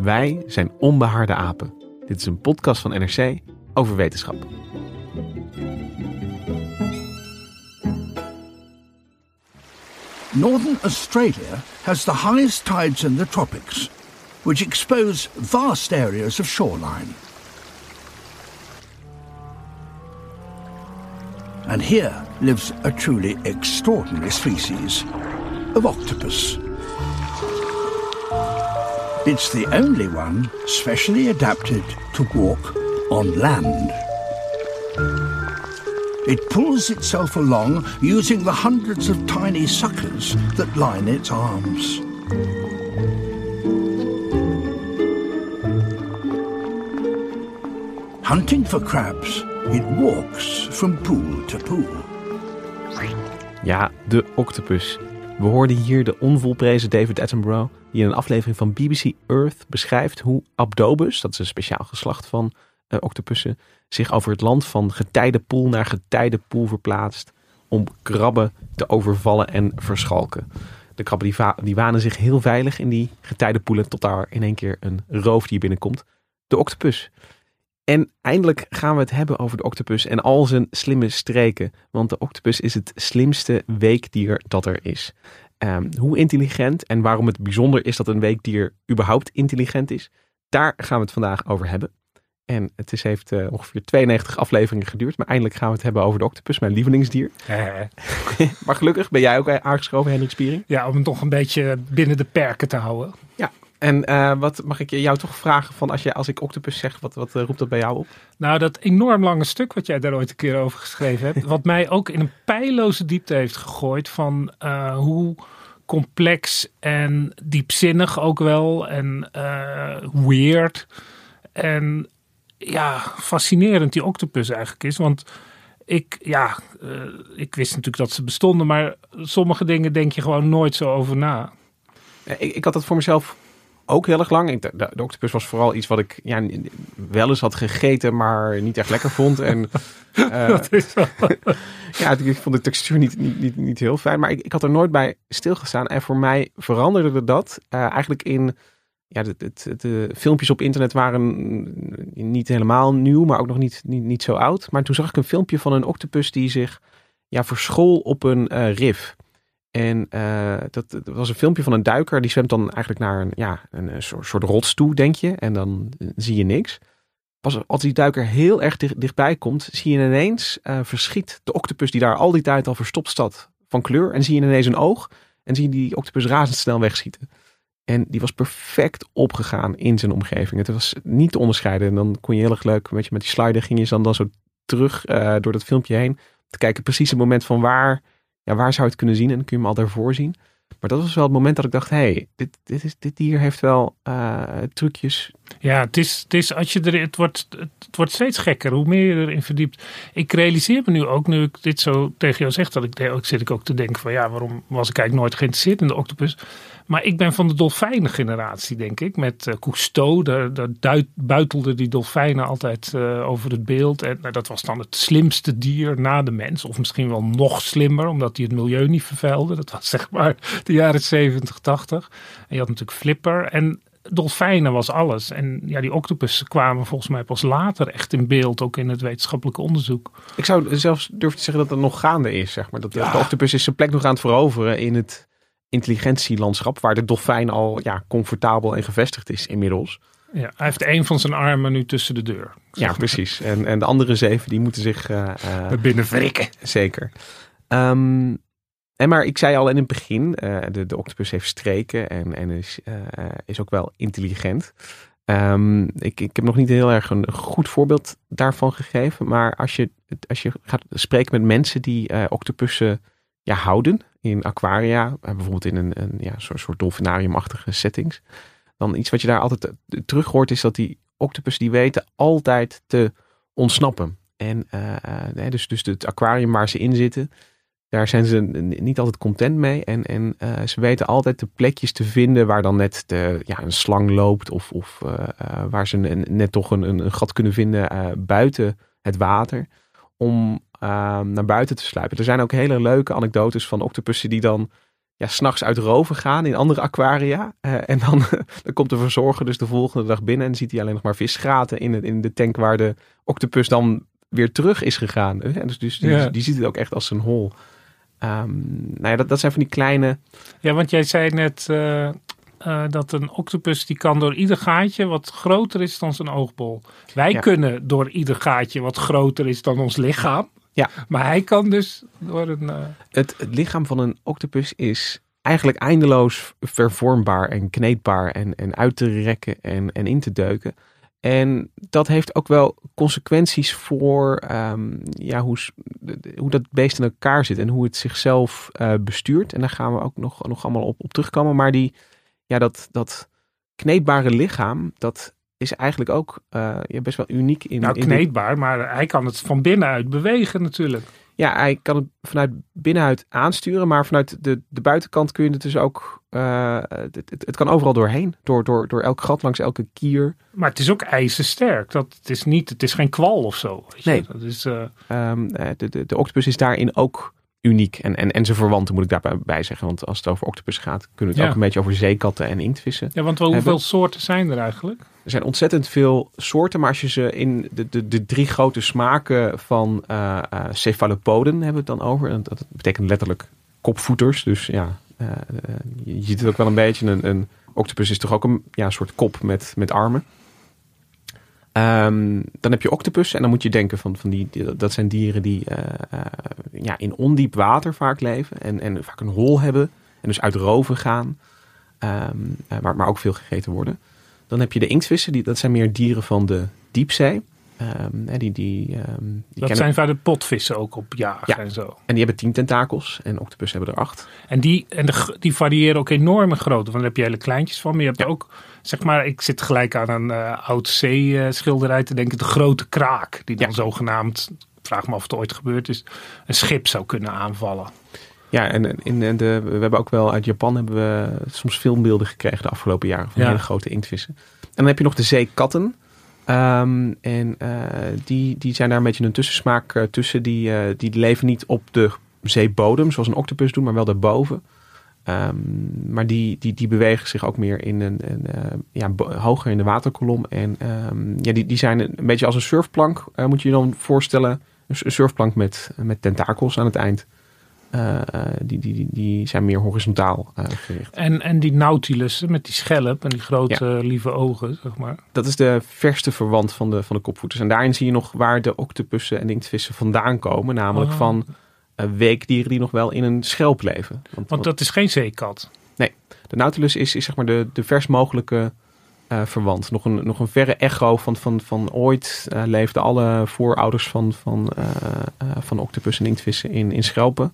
Wij zijn Onbehaarde Apen. Dit is een podcast van NRC over wetenschap. Northern Australia has the highest tides in the tropics, which expose vast areas of shoreline. And here lives a truly extraordinary species of octopus. It's the only one specially adapted to walk on land. It pulls itself along using the hundreds of tiny suckers that line its arms. Hunting for crabs, it walks from pool to pool. Ja, de octopus. We hoorden hier de onvolprezen David Attenborough, die in een aflevering van BBC Earth beschrijft hoe Abdobus, dat is een speciaal geslacht van uh, octopussen, zich over het land van getijdenpoel naar getijdenpoel verplaatst om krabben te overvallen en verschalken. De krabben die, die wanen zich heel veilig in die getijdenpoelen tot daar in één keer een roofdier binnenkomt. De octopus. En eindelijk gaan we het hebben over de octopus en al zijn slimme streken. Want de octopus is het slimste weekdier dat er is. Um, hoe intelligent en waarom het bijzonder is dat een weekdier überhaupt intelligent is, daar gaan we het vandaag over hebben. En het is, heeft uh, ongeveer 92 afleveringen geduurd, maar eindelijk gaan we het hebben over de octopus, mijn lievelingsdier. maar gelukkig ben jij ook aangeschoven, Hendrik Spiering. Ja, om het toch een beetje binnen de perken te houden. Ja, en uh, wat mag ik jou toch vragen van als, je, als ik octopus zeg, wat, wat uh, roept dat bij jou op? Nou, dat enorm lange stuk wat jij daar ooit een keer over geschreven hebt. wat mij ook in een pijloze diepte heeft gegooid van uh, hoe complex en diepzinnig ook wel. En weird. En ja, fascinerend die octopus eigenlijk is. Want ik, ja, ik wist natuurlijk dat ze bestonden. Maar sommige dingen denk je gewoon nooit zo over na. Ik, ik had dat voor mezelf ook heel erg lang. de, de, octopus was vooral iets wat ik ja, wel eens had gegeten, maar niet echt lekker vond. En, uh, wel. ja, ik vond de textuur niet, niet, niet, niet heel fijn, maar ik, ik had er nooit bij stilgestaan. En voor mij veranderde dat uh, eigenlijk in. Ja, de, de, de, filmpjes op internet waren niet helemaal nieuw, maar ook nog niet, niet, niet zo oud. Maar toen zag ik een filmpje van een octopus die zich ja, verschool op een uh, rif. En uh, dat, was een filmpje van een duiker. Die zwemt dan eigenlijk naar een, ja, een, soort, soort rots toe, denk je. En dan zie je niks. Pas als die duiker heel erg dicht, dichtbij komt, zie je ineens uh, verschiet de octopus die daar al die tijd al verstopt staat van kleur. En zie je ineens een oog. En zie je die octopus razendsnel wegschieten. En die was perfect opgegaan in zijn omgeving. Het was niet te onderscheiden. En dan kon je heel erg leuk, weet je, met die slider ging je dan, dan zo terug door dat filmpje heen. Te kijken precies het moment van waar ja, waar zou je het kunnen zien? En kun je hem al daarvoor zien. Maar dat was wel het moment dat ik dacht, hé, hey, dit, dit, is, dit dier heeft wel uh, trucjes. Ja, het is, het is als je er, het wordt, het wordt steeds gekker hoe meer je erin verdiept. Ik realiseer me nu ook, nu ik dit zo tegen jou zeg, dat ik, ook zit ik ook te denken van, ja, waarom was ik eigenlijk nooit geïnteresseerd in de octopus? Maar ik ben van de dolfijnengeneratie, denk ik. Met uh, Cousteau, daar, buitelden die dolfijnen altijd uh, over het beeld. En uh, dat was dan het slimste dier na de mens. Of misschien wel nog slimmer, omdat hij het milieu niet vervuilde. Dat was zeg maar de jaren 70, 80. En je had natuurlijk Flipper. En dolfijnen was alles. En ja, die octopussen kwamen volgens mij pas later echt in beeld, ook in het wetenschappelijke onderzoek. Ik zou zelfs durven te zeggen dat het nog gaande is, zeg maar. Dat ja. de octopus is zijn plek nog aan het veroveren in het intelligentielandschap, waar de dolfijn al ja, comfortabel en gevestigd is inmiddels. Ja, hij heeft een van zijn armen nu tussen de deur. Ja, precies. En, en de andere zeven die moeten zich uh, binnen wrikken. Zeker. Um, en maar ik zei al in het begin, uh, de, de octopus heeft streken en, en is, uh, is ook wel intelligent. Um, ik, ik heb nog niet heel erg een goed voorbeeld daarvan gegeven. Maar als je, als je gaat spreken met mensen die uh, octopussen ja, houden in aquaria, bijvoorbeeld in een, een ja, soort, soort dolfinariumachtige settings. Dan iets wat je daar altijd terug hoort is dat die octopus die weten altijd te ontsnappen. En dus, dus het aquarium waar ze in zitten, daar zijn ze niet altijd content mee. En, en uh, ze weten altijd de plekjes te vinden waar dan net de, ja, een slang loopt. Of, of uh, uh, waar ze net toch een, een gat kunnen vinden buiten het water. Om ehm, naar buiten te sluipen. Er zijn ook hele leuke anekdotes van octopussen die dan ja, s'nachts uit roven gaan in andere aquaria. en dan, dan komt de verzorger dus de volgende dag binnen en ziet hij alleen nog maar visgraten in, het, in de tank waar de octopus dan weer terug is gegaan. En dus, dus die, ja. die ziet het ook echt als een hol. Um, nou ja, dat, dat zijn van die kleine. Ja, want jij zei net uh, uh, dat een octopus die kan door ieder gaatje wat groter is dan zijn oogbol. Wij ja. kunnen door ieder gaatje wat groter is dan ons lichaam. Ja. Maar hij kan dus door een. Uh... Het, het lichaam van een octopus is eigenlijk eindeloos vervormbaar en kneedbaar en, en uit te rekken en, en in te duiken. En dat heeft ook wel consequenties voor um, ja, hoe, hoe dat beest in elkaar zit en hoe het zichzelf uh, bestuurt. En daar gaan we ook nog, nog allemaal op, op terugkomen. Maar die, ja, dat, dat kneedbare lichaam, dat is eigenlijk ook uh, ja, best wel uniek in. Nou, kneedbaar, maar hij kan het van binnenuit bewegen natuurlijk. Ja, hij kan het vanuit binnenuit aansturen, maar vanuit de, de buitenkant kun je het dus ook. Uh, het, het, het, kan overal doorheen, door, door, door elk gat, langs elke kier. Maar het is ook ijzersterk. Dat, het, is niet, het is geen kwal of zo. Weet nee. Dat is, uh... um, de, de, de octopus is daarin ook uniek. En, en, en zijn verwanten moet ik daarbij zeggen. Want als het over octopus gaat, kunnen we het ja. ook een beetje over zeekatten en inktvissen. Ja, want wel, hoeveel soorten zijn er eigenlijk? Er zijn ontzettend veel soorten, maar als je ze in de, de, de drie grote smaken van uh, uh, cephalopoden hebben we het dan over. En dat betekent letterlijk kopvoeters. Dus ja, uh, je ziet het ook wel een beetje. Een, een octopus is toch ook een ja, soort kop met, met armen. Um, dan heb je octopus en dan moet je denken van, van die, dat zijn dieren die ja, in ondiep water vaak leven en, en vaak een hol hebben en dus uit roven gaan, um, maar, maar ook veel gegeten worden. Dan heb je de inktvissen, die, dat zijn meer dieren van de diepzee. Um, die, die, die dat zijn vaak de potvissen ook op jagen ja. en zo. En die hebben tien tentakels en octopus hebben er acht. En die, en de, die variëren ook enorm in grootte. Want daar heb je hele kleintjes van. Maar je hebt ja. ook, zeg maar, ik zit gelijk aan een uh, oud zeeschilderij te denken. De grote kraak. Die dan ja. zogenaamd, vraag me of het ooit gebeurd is, een schip zou kunnen aanvallen. Ja, en in de, we hebben ook wel uit Japan hebben we soms filmbeelden gekregen de afgelopen jaren van ja. hele grote inktvissen. En dan heb je nog de zeekatten. Um, en uh, die, die zijn daar een beetje een tussensmaak uh, tussen. Die, uh, die leven niet op de zeebodem zoals een octopus doet, maar wel daarboven. Um, maar die, die, die bewegen zich ook meer in een, een ja, hoger in de waterkolom. En um, ja, die, die zijn een beetje als een surfplank, moet je je dan voorstellen. Een surfplank met, met tentakels aan het eind. Uh, die, die, die zijn meer horizontaal uh, gericht. En, en die nautilus met die schelp en die grote ja. lieve ogen, zeg maar. Dat is de verste verwant van de, van de kopvoeters. En daarin zie je nog waar de octopussen en inktvissen vandaan komen. Namelijk oh. van weekdieren die nog wel in een schelp leven. Want, Want dat is geen zeekat? Nee, de nautilus is, is zeg maar de, de vers mogelijke verwant. Nog een, nog een verre echo van, van, van ooit leefden alle voorouders van, van, van octopus en inktvissen in, in schelpen.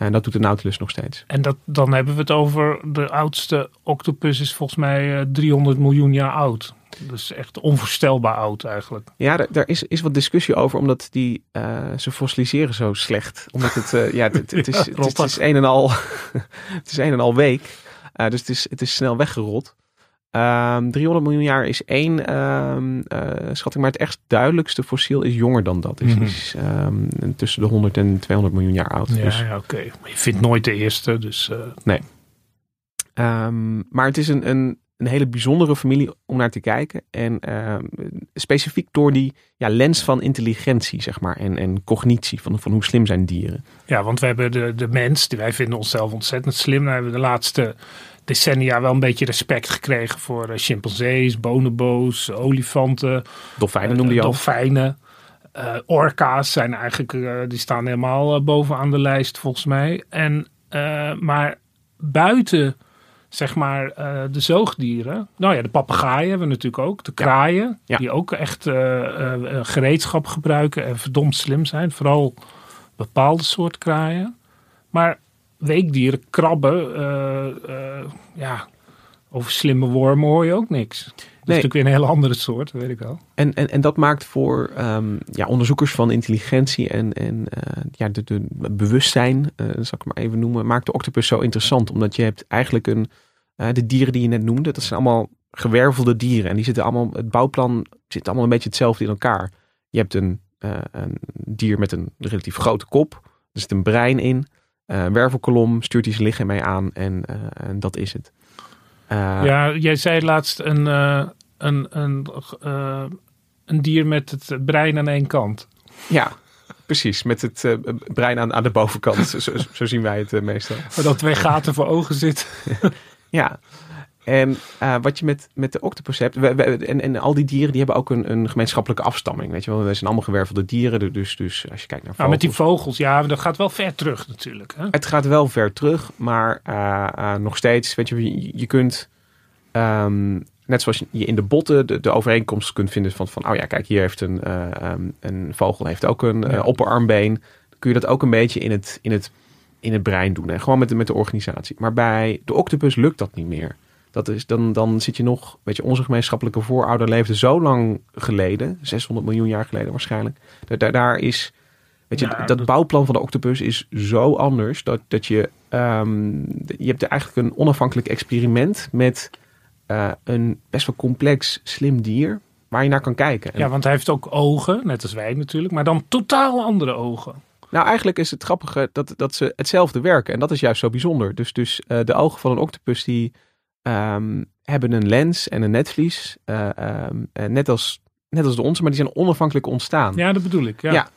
En dat doet de Nautilus nog steeds. En dat, dan hebben we het over de oudste octopus is volgens mij 300 miljoen jaar oud. Dus echt onvoorstelbaar oud eigenlijk. Ja, daar, daar is, is wat discussie over, omdat die, uh, ze fossiliseren zo slecht. Omdat het, uh, ja, het, is, ja, het, is, het, is een en al, het is een en al week. Uh, dus het is, het is snel weggerot. Um, 300 miljoen jaar is één um, uh, schatting, maar het echt duidelijkste fossiel is jonger dan dat. Is, mm -hmm. is um, tussen de 100 en 200 miljoen jaar oud. Ja, dus, ja oké. Okay. Maar je vindt nooit de eerste, dus... Uh... Nee. maar het is een, een, een, hele bijzondere familie om naar te kijken. En specifiek door die ja, lens van intelligentie, zeg maar. En, en cognitie, van, van hoe slim zijn dieren. Ja, want we hebben de, de mens, die wij vinden onszelf ontzettend slim. Dan hebben we de laatste decennia wel een beetje respect gekregen voor uh, chimpansees, bonobo's, olifanten. Dolfijnen noemde je al. Dolfijnen. Uh, orka's zijn eigenlijk, die staan helemaal bovenaan de lijst volgens mij. En, maar buiten zeg maar de zoogdieren. Nou ja, de papegaaien hebben we natuurlijk ook. De kraaien, ja. die ook echt gereedschap gebruiken en verdomd slim zijn. Vooral bepaalde soort kraaien. Maar weekdieren, krabben, ja, over slimme wormen hoor je ook niks. Dat is natuurlijk weer een hele andere soort, weet ik wel. En, en, en dat maakt voor um, ja, onderzoekers van intelligentie en, en uh, ja, de, de bewustzijn, uh, zal ik maar even noemen, maakt de octopus zo interessant. Omdat je hebt eigenlijk een, uh, de dieren die je net noemde, dat zijn allemaal gewervelde dieren. En die zitten allemaal, het bouwplan zit allemaal een beetje hetzelfde in elkaar. Je hebt een, een dier met een relatief grote kop, er zit een brein in, wervelkolom, stuurt hij zijn lichaam mee aan en, en dat is het. Uh, ja, jij zei laatst een, een, een, een dier met het brein aan één kant. Ja, precies. Met het brein aan, aan de bovenkant. zo, zo, zien wij het meestal. Maar dat twee gaten voor ogen zit. ja. En wat je met, met de octopus hebt, we, we, en, en al die dieren die hebben ook een, een gemeenschappelijke afstamming. Weet je wel, we zijn allemaal gewervelde dieren. Dus, dus als je kijkt naar vogels. Nou, met die vogels, ja, dat gaat wel ver terug natuurlijk. Hè? Het gaat wel ver terug, maar uh, uh, nog steeds, weet je, je, je kunt, um, net zoals je in de botten de, de overeenkomst kunt vinden van, van, oh ja, kijk, hier heeft een, um, een vogel heeft ook een ja. opperarmbeen. Dan kun je dat ook een beetje in het, in het, in het brein doen. En gewoon met de, met de organisatie. Maar bij de octopus lukt dat niet meer. Dat is, dan, dan zit je nog, weet je, onze gemeenschappelijke voorouder leefde zo lang geleden, 600 miljoen jaar geleden waarschijnlijk. Daar, daar is, weet je, ja, dat, dat, bouwplan van de octopus is zo anders dat, dat je, um, je hebt eigenlijk een onafhankelijk experiment met uh, een best wel complex, slim dier waar je naar kan kijken. Ja, want hij heeft ook ogen, net als wij natuurlijk, maar dan totaal andere ogen. Nou, eigenlijk is het grappige dat, dat ze hetzelfde werken en dat is juist zo bijzonder. Dus, dus uh, de ogen van een octopus die Um, hebben een lens en een netvlies. Uh, um, uh, net, als, net als de onze, maar die zijn onafhankelijk ontstaan. Ja, dat bedoel ik. Ja. ja.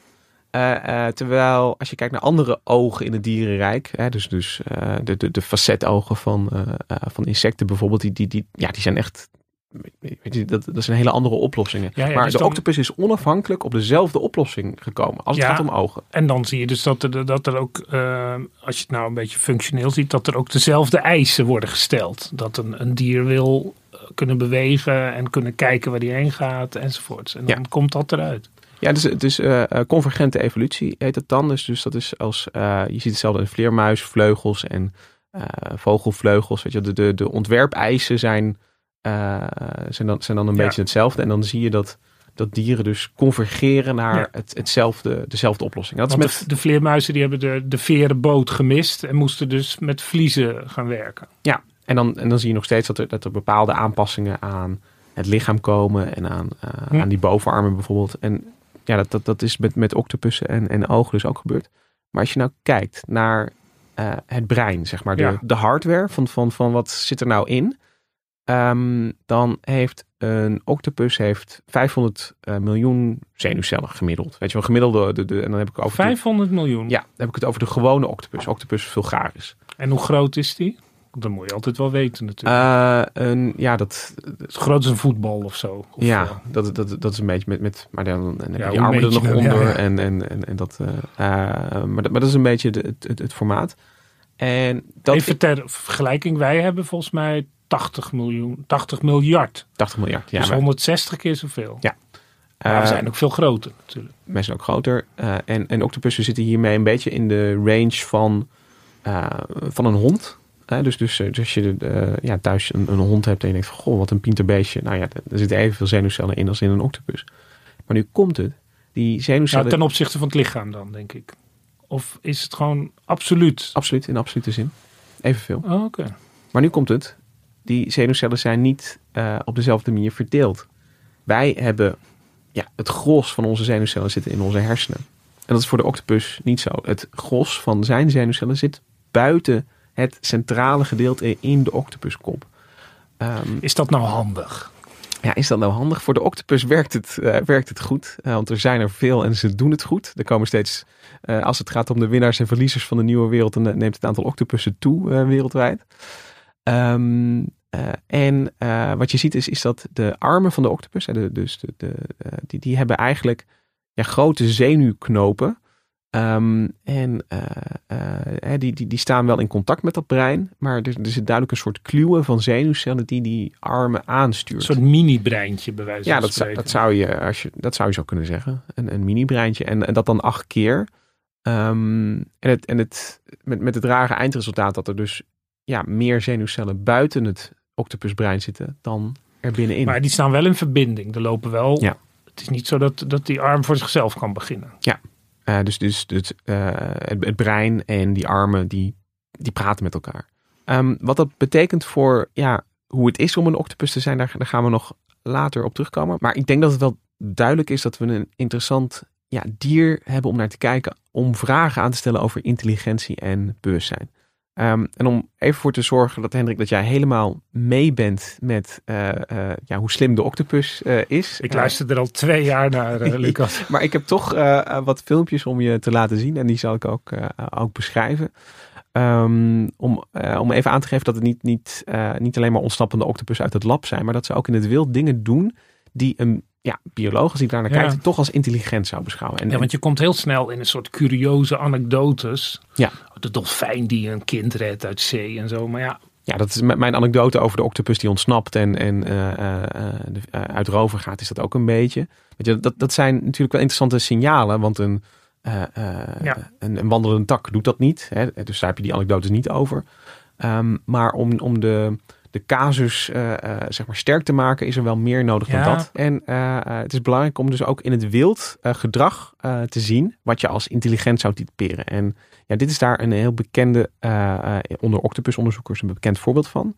Uh, terwijl als je kijkt naar andere ogen in het dierenrijk, hè, dus, dus de, de, de facetogen van, van insecten bijvoorbeeld, die, die, die, ja, die zijn echt Weet je, dat, dat zijn hele andere oplossingen. Ja, ja, maar dus de dan, octopus is onafhankelijk op dezelfde oplossing gekomen als het ja, gaat om ogen. En dan zie je dus dat er, dat er ook, uh, als je het nou een beetje functioneel ziet, dat er ook dezelfde eisen worden gesteld. Dat een, een dier wil kunnen bewegen en kunnen kijken waar die heen gaat enzovoorts. En dan komt dat eruit. Ja, dus, dus uh, convergente evolutie heet het dan. Dus, dus dat is als, uh, je ziet hetzelfde in vleermuis, vleugels en vogelvleugels. Weet je, de, de, de ontwerpeisen zijn uh, zijn, dan, zijn dan een ja. beetje hetzelfde. En dan zie je dat, dat dieren dus convergeren naar ja. het, hetzelfde, dezelfde oplossing. Dat is met... de, de, vleermuizen die hebben de, de veren boot gemist en moesten dus met vliezen gaan werken. Ja, en dan, en dan zie je nog steeds dat er, dat er bepaalde aanpassingen aan het lichaam komen en aan, uh, hm. aan die bovenarmen bijvoorbeeld. En ja, dat, dat, dat is met, met octopussen en, en ogen dus ook gebeurd. Maar als je nou kijkt naar uh, het brein, zeg maar, de, ja. de hardware van, van, van wat zit er nou in Um, dan heeft een octopus heeft 500 uh, miljoen zenuwcellen gemiddeld. Weet je wel, gemiddelde. De, de, en dan heb ik over 500 de, miljoen? Ja, dan heb ik het over de gewone octopus. Octopus vulgaris. En hoe groot is die? Dat moet je altijd wel weten natuurlijk. Uh, een, ja, dat... Is groot als een voetbal of zo? Of ja, uh, dat, dat, dat is een beetje met... met maar dan, dan ja, heb je armen er nog onder. Ja, ja. En, en, en, en dat... maar, dat, maar dat is een beetje het, het formaat. En dat Even ter vergelijking. Wij hebben volgens mij 80 miljoen, 80 miljard. 80 miljard, ja. Dus maar... 160 keer zoveel. Ja. Maar we zijn ook veel groter natuurlijk. Wij zijn ook groter. Uh, en, en octopussen zitten hiermee een beetje in de range van, uh, van een hond. Uh, dus, dus, dus als je ja, thuis een, een, hond hebt en je denkt van, goh, wat een pinterbeestje. Nou ja, er zitten evenveel zenuwcellen in als in een octopus. Maar nu komt het. Die zenuwcellen... Nou, ten opzichte van het lichaam dan, denk ik. Of is het gewoon absoluut? Absoluut, in absolute zin. Evenveel. Oh, Oké. Okay. Maar nu komt het die zenuwcellen zijn niet uh, op dezelfde manier verdeeld. Wij hebben ja, het gros van onze zenuwcellen zitten in onze hersenen. En dat is voor de octopus niet zo. Het gros van zijn zenuwcellen zit buiten het centrale gedeelte in de octopuskop. Um, is dat nou handig? Ja, is dat nou handig? Voor de octopus werkt het, uh, werkt het goed. Uh, want er zijn er veel en ze doen het goed. Er komen steeds, uh, als het gaat om de winnaars en verliezers van de nieuwe wereld, dan neemt het aantal octopussen toe wereldwijd. Ehm, eh, en eh, wat je ziet is, is dat de armen van de octopus, hè, de, dus de, de, eh, die, die hebben eigenlijk ja, grote zenuwknopen. Ehm, en die, die, die staan wel in contact met dat brein, maar er, er zit duidelijk een soort kluwen van zenuwcellen die die armen aanstuurt. Een soort mini-breintje bij wijze ja, van dat, zou- dat, zou je, als je, dat zou je zo kunnen zeggen. Een, een mini-breintje en, en dat dan acht keer. Ehm, en het, en het, met, met het rare eindresultaat dat er dus ja, meer zenuwcellen buiten het octopusbrein zitten dan er binnenin. Maar die staan wel in verbinding. Er lopen wel. Ja. Het is niet zo dat, dat die arm voor zichzelf kan beginnen. Eh, dus dus, dus eh, het, het brein en die armen, die, die praten met elkaar. Ehm, wat dat betekent voor ja, hoe het is om een octopus te zijn, daar, daar gaan we nog later op terugkomen. Maar ik denk dat het wel duidelijk is dat we een interessant ja, dier hebben om naar te kijken. Om vragen aan te stellen over intelligentie en bewustzijn. Ehm, en om even voor te zorgen dat Hendrik, dat jij helemaal mee bent met eh, eh, ja, hoe slim de octopus eh, is. Ik luister er al twee jaar naar, Lucas. maar ik heb toch wat filmpjes om je te laten zien. En die zal ik ook, ook beschrijven. Ehm, om, om even aan te geven dat het niet, niet, niet alleen maar ontsnappende octopus uit het lab zijn. Maar dat ze ook in het wild dingen doen die een ja, bioloog, als die daar naar Ja. kijkt, toch als intelligent zou beschouwen. En, Ja, want je komt heel snel in een soort curieuze anekdotes. Ja. De dolfijn die een kind redt uit zee en zo. Maar ja, ja, dat is met mijn anekdote over de octopus die ontsnapt en, en eh, uit rover gaat, is dat ook een beetje. Weet je, dat, dat zijn natuurlijk wel interessante signalen, want een, Ja. een, een wandelende tak doet dat niet. Hè? Dus daar heb je die anekdotes niet over. Ehm, maar om, om de, de casus eh, eh, zeg maar sterk te maken, is er wel meer nodig Ja. dan dat. En eh, het is belangrijk om dus ook in het wild gedrag te zien wat je als intelligent zou typeren. En ja, dit is daar een heel bekende, onder octopusonderzoekers, een bekend voorbeeld van.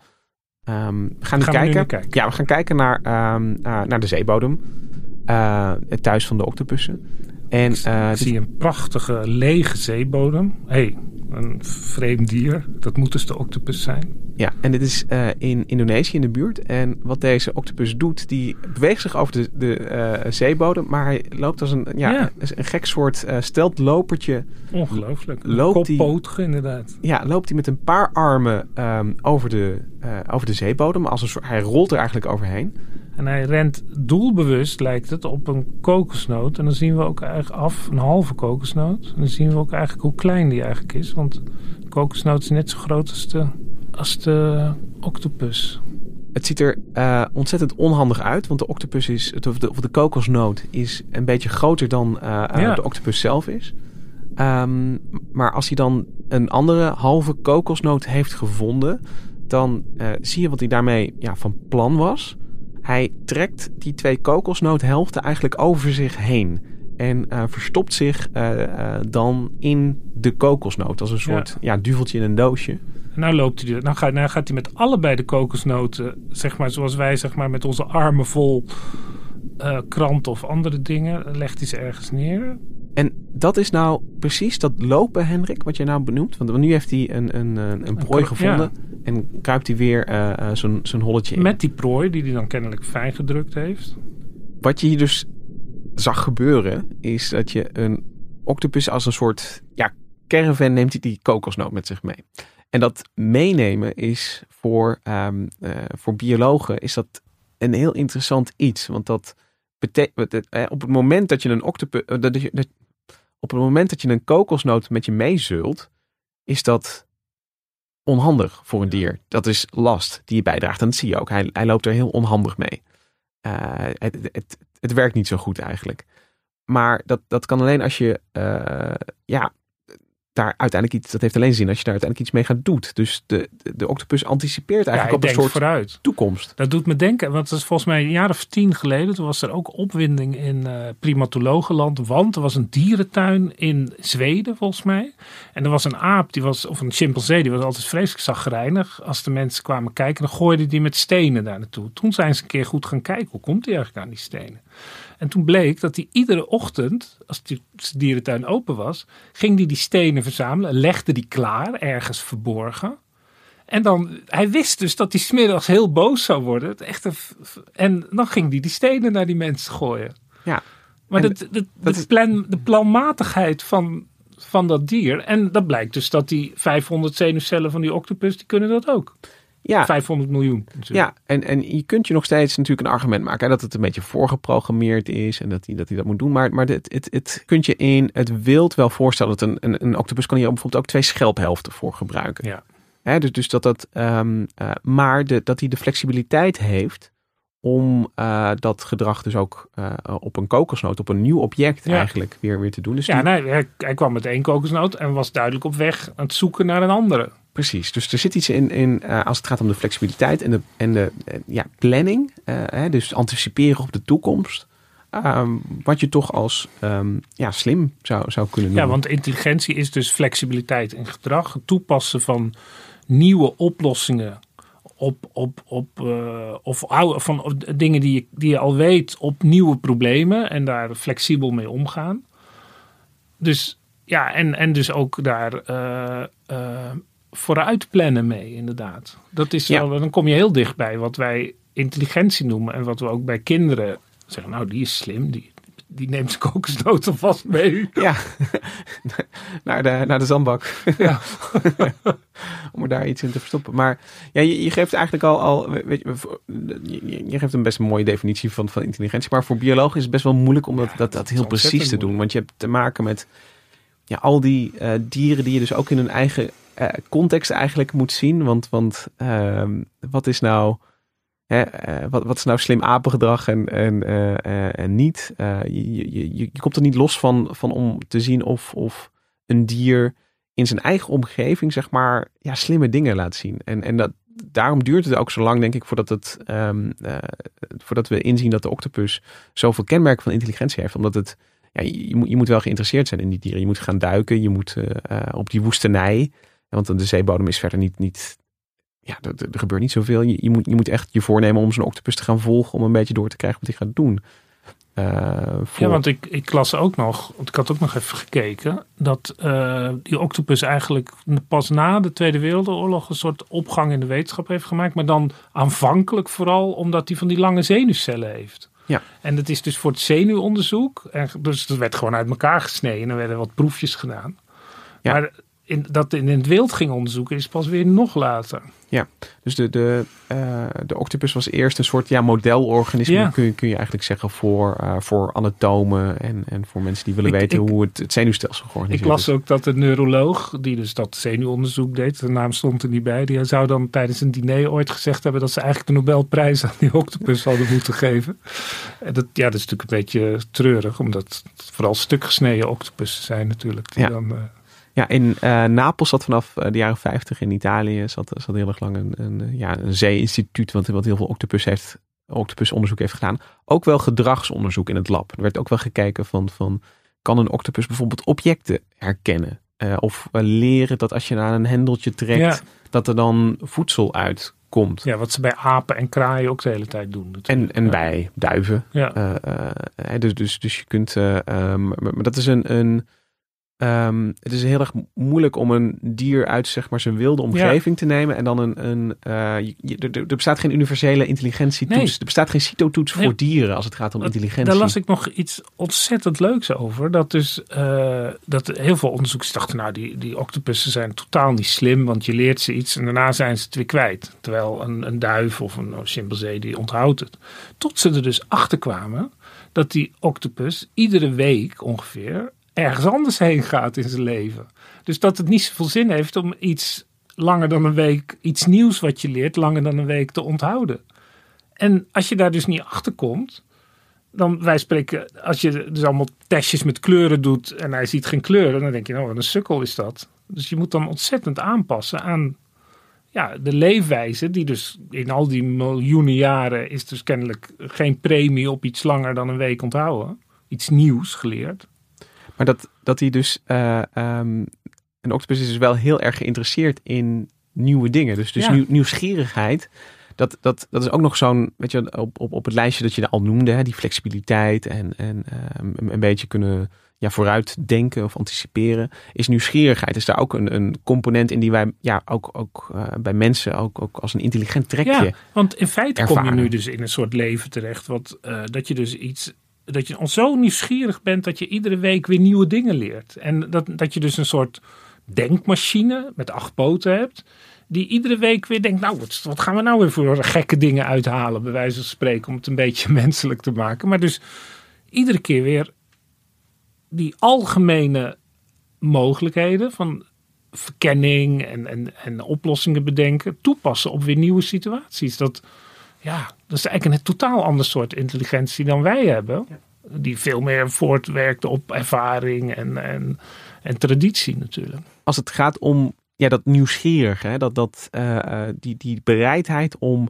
Ehm, we gaan, nu Gaan we kijken. kijken. Ja, we gaan kijken naar, ehm, eh, naar de zeebodem. Het thuis van de octopussen. En ik dit- zie een prachtige lege zeebodem. Hé, hey, een vreemd dier. Dat moet dus de octopus zijn. Ja, en dit is eh, in Indonesië in de buurt. En wat deze octopus doet, die beweegt zich over de, de eh, zeebodem. Maar hij loopt als een, ja, Ja. een gek soort eh steltlopertje. Ongelooflijk. Loopt die- inderdaad. Ja, loopt hij met een paar armen ehm, over, de, over de zeebodem. Als een soort, hij rolt er eigenlijk overheen. En hij rent doelbewust, lijkt het, op een kokosnoot. En dan zien we ook eigenlijk af, een halve kokosnoot. En dan zien we ook eigenlijk hoe klein die eigenlijk is. Want de kokosnoot is net zo groot als de, als de octopus. Het ziet er eh, ontzettend onhandig uit, want de octopus is, of de, of de kokosnoot is een beetje groter dan eh, eh, Ja. de octopus zelf is. Ehm, maar als hij dan een andere halve kokosnoot heeft gevonden, dan zie je wat hij daarmee ja, van plan was. Hij trekt die twee kokosnoothelften eigenlijk over zich heen. En eh, verstopt zich eh, eh, dan in de kokosnoot. Als een soort ja. duveltje in een doosje. En nou loopt hij, nou gaat, nou gaat hij met allebei de kokosnoten, zeg maar zoals wij zeg maar met onze armen vol eh krant of andere dingen, legt hij ze ergens neer. En dat is nou precies dat lopen, Hendrik, wat je nou benoemt. Want nu heeft hij een, een, een, een prooi gevonden. En kruipt hij weer eh, eh, zo'n zo'n holletje in. Met die prooi die hij dan kennelijk fijn gedrukt heeft. Wat je hier dus zag gebeuren, is dat je een octopus als een soort ja, caravan neemt hij die kokosnoot met zich mee. En dat meenemen is voor, ehm, eh, voor biologen is dat een heel interessant iets. Want dat betekent, op het moment dat je een octopus, dat je, dat- op het moment dat je een kokosnoot met je meezult, is dat onhandig voor een dier. Dat is last die je bijdraagt. En dat zie je ook. Hij, hij loopt er heel onhandig mee. Eh, het, het, het werkt niet zo goed eigenlijk. Maar dat, dat kan alleen als je eh, ja, daar uiteindelijk iets, dat heeft alleen zin als je daar uiteindelijk iets mee gaat doet. Dus de, de, de octopus anticipeert eigenlijk op een soort vooruit. toekomst. Dat doet me denken, want dat is volgens mij een jaar of tien geleden. Toen was er ook opwinding in eh primatologenland. Want er was een dierentuin in Zweden, volgens mij. En er was een aap, die was, of een chimpansee, die was altijd vreselijk zagrijnig. Als de mensen kwamen kijken, dan gooide die met stenen daar naartoe. Toen zijn ze een keer goed gaan kijken, hoe komt hij eigenlijk aan die stenen? En toen bleek dat hij iedere ochtend, als die dierentuin open was, ging hij die stenen verzamelen, legde die klaar, ergens verborgen. En dan, hij wist dus dat hij smiddags heel boos zou worden. Het Echt een, f- en dan ging hij die stenen naar die mensen gooien. Ja. Maar En dat, dat, dat de, is- plan, de planmatigheid van, van dat dier. En dat blijkt dus dat die 500 zenuwcellen van die octopus, die kunnen dat ook. Ja. 500 miljoen. Ja, en, en je kunt je nog steeds natuurlijk een argument maken dat het een beetje voorgeprogrammeerd is en dat hij dat, hij dat moet doen. Maar, maar het, het, het kunt je in het wild wel voorstellen dat een, een, een octopus kan hier bijvoorbeeld ook twee schelphelften voor gebruiken. Ja. Hè, dus, dus dat dat, um, uh, maar de, dat hij de flexibiliteit heeft om uh, dat gedrag dus ook uh, op een kokosnoot, op een nieuw object ja. eigenlijk weer, weer te doen. Dus ja, die... nee, hij, hij, kwam met één kokosnoot en was duidelijk op weg aan het zoeken naar een andere. Precies, dus er zit iets in, in uh, als het gaat om de flexibiliteit en de, en de ja, planning, hè, dus anticiperen op de toekomst. Um, wat je toch als um, ja, slim zou, zou kunnen noemen. Ja, want intelligentie is dus flexibiliteit in gedrag. Het toepassen van nieuwe oplossingen op, op, op, uh, of oude, van op dingen die je, die je al weet op nieuwe problemen en daar flexibel mee omgaan. Dus ja, en, en dus ook daar uh, uh, vooruit plannen mee, inderdaad. Dat is ja. dan kom je heel dichtbij wat wij intelligentie noemen en wat we ook bij kinderen zeggen. Nou, die is slim, die, die neemt zijn kokosnoot alvast mee. Ja, naar, de, naar de zandbak. Ja. Om er daar iets in te verstoppen. Maar ja, je, je geeft eigenlijk al, al weet je, je, geeft een best mooie definitie van, van intelligentie. Maar voor biologen is het best wel moeilijk om dat, ja, dat, dat heel precies te doen. Want je hebt te maken met ja, al die uh, dieren die je dus ook in hun eigen uh, context eigenlijk moet zien. Want, want uh, wat is nou... Uh, wat, wat, is nou slim apengedrag en, en, uh, en niet? Je, je, je, komt er niet los van, van om te zien of, of een dier in zijn eigen omgeving, zeg maar, ja, slimme dingen laat zien. En, en dat, daarom duurt het ook zo lang, denk ik, voordat, het, um, voordat we inzien dat de octopus zoveel kenmerken van intelligentie heeft. Omdat het, ja, je, moet, je moet wel geïnteresseerd zijn in die dieren. Je moet gaan duiken, je moet op die woestenij. Want de zeebodem is verder niet, niet ja, er, er, gebeurt niet zoveel. Je, je, moet, je moet echt je voornemen om zo'n octopus te gaan volgen om een beetje door te krijgen wat hij gaat doen. Uh, voor... Ja, want ik, ik las ook nog, want ik had ook nog even gekeken, dat uh, die octopus eigenlijk pas na de Tweede Wereldoorlog een soort opgang in de wetenschap heeft gemaakt. Maar dan aanvankelijk vooral omdat hij van die lange zenuwcellen heeft. Ja. En dat is dus voor het zenuwonderzoek. En dus dat werd gewoon uit elkaar gesneden en er werden wat proefjes gedaan. Ja. Maar in, dat in het wild ging onderzoeken is pas weer nog later. Ja, dus de, de, uh, de octopus was eerst een soort ja, modelorganisme, ja. kun, je, kun je eigenlijk zeggen, voor, uh, voor anatomen en, en voor mensen die willen ik, weten ik, hoe het, het zenuwstelsel georganiseerd is. Ik las ook dat de neuroloog, die dus dat zenuwonderzoek deed, de naam stond er niet bij, die zou dan tijdens een diner ooit gezegd hebben dat ze eigenlijk de Nobelprijs aan die octopus hadden moeten geven. En dat, ja, dat is natuurlijk een beetje treurig, omdat het vooral stuk gesneden octopussen zijn natuurlijk. Die ja. dan, uh, ja, in uh, Napels zat vanaf de jaren 50 in Italië zat, zat heel erg lang een, een, ja, een zee-instituut wat, wat heel veel octopus heeft, octopusonderzoek heeft gedaan. Ook wel gedragsonderzoek in het lab. Er werd ook wel gekeken van, van kan een octopus bijvoorbeeld objecten herkennen? Uh, of leren dat als je naar een hendeltje trekt, ja. dat er dan voedsel uit komt. Ja, wat ze bij apen en kraaien ook de hele tijd doen. Natuurlijk. En, en ja. bij duiven. Ja. Uh, dus, dus, dus je kunt. Maar, maar, dat is een. een Um, het is heel erg moeilijk om een dier uit zeg maar, zijn wilde omgeving ja. te nemen en dan een. een uh, je, er, er, bestaat geen universele intelligentietoets. Nee. Er bestaat geen CITO-toets nee. voor dieren als het gaat om dat, intelligentie. Daar las ik nog iets ontzettend leuks over. Dat dus uh, dat heel veel onderzoekers dachten, nou, die, die octopussen zijn totaal niet slim, want je leert ze iets en daarna zijn ze het weer kwijt. Terwijl een, een duif of een chimpansee die onthoudt het. Tot ze er dus achter kwamen dat die octopus iedere week ongeveer ergens anders heen gaat in zijn leven. Dus dat het niet zoveel zin heeft om iets langer dan een week, iets nieuws wat je leert, langer dan een week te onthouden. En als je daar dus niet achter komt, dan wij spreken, als je dus allemaal testjes met kleuren doet en hij ziet geen kleuren, dan denk je, nou, wat een sukkel is dat. Dus je moet dan ontzettend aanpassen aan ja, de leefwijze, die dus in al die miljoenen jaren is dus kennelijk geen premie op iets langer dan een week onthouden. Iets nieuws geleerd. Maar dat, dat hij dus. Uh, um, een octopus is dus wel heel erg geïnteresseerd in nieuwe dingen. Dus, dus ja. nieuw, nieuwsgierigheid. Dat, dat, dat is ook nog zo'n, weet je, op, op, op het lijstje dat je al noemde, hè, die flexibiliteit en, en um, een beetje kunnen ja, vooruit denken of anticiperen, is nieuwsgierigheid. Is daar ook een, een component in die wij ja, ook, ook uh, bij mensen ook, ook als een intelligent trekje. Ja, want in feite ervaren. kom je nu dus in een soort leven terecht, wat, uh, dat je dus iets dat je zo nieuwsgierig bent dat je iedere week weer nieuwe dingen leert. En dat, dat je dus een soort denkmachine met acht poten hebt. Die iedere week weer denkt, nou, wat, wat gaan we nou weer voor gekke dingen uithalen, bij wijze van spreken, om het een beetje menselijk te maken. Maar dus iedere keer weer die algemene mogelijkheden van verkenning en, en, en oplossingen bedenken, toepassen op weer nieuwe situaties. Dat, ja, dat is eigenlijk een totaal ander soort intelligentie dan wij hebben. Die veel meer voortwerkt op ervaring en, en, en traditie natuurlijk. Als het gaat om ja, dat nieuwsgierige, hè, dat, dat, uh, die, die bereidheid om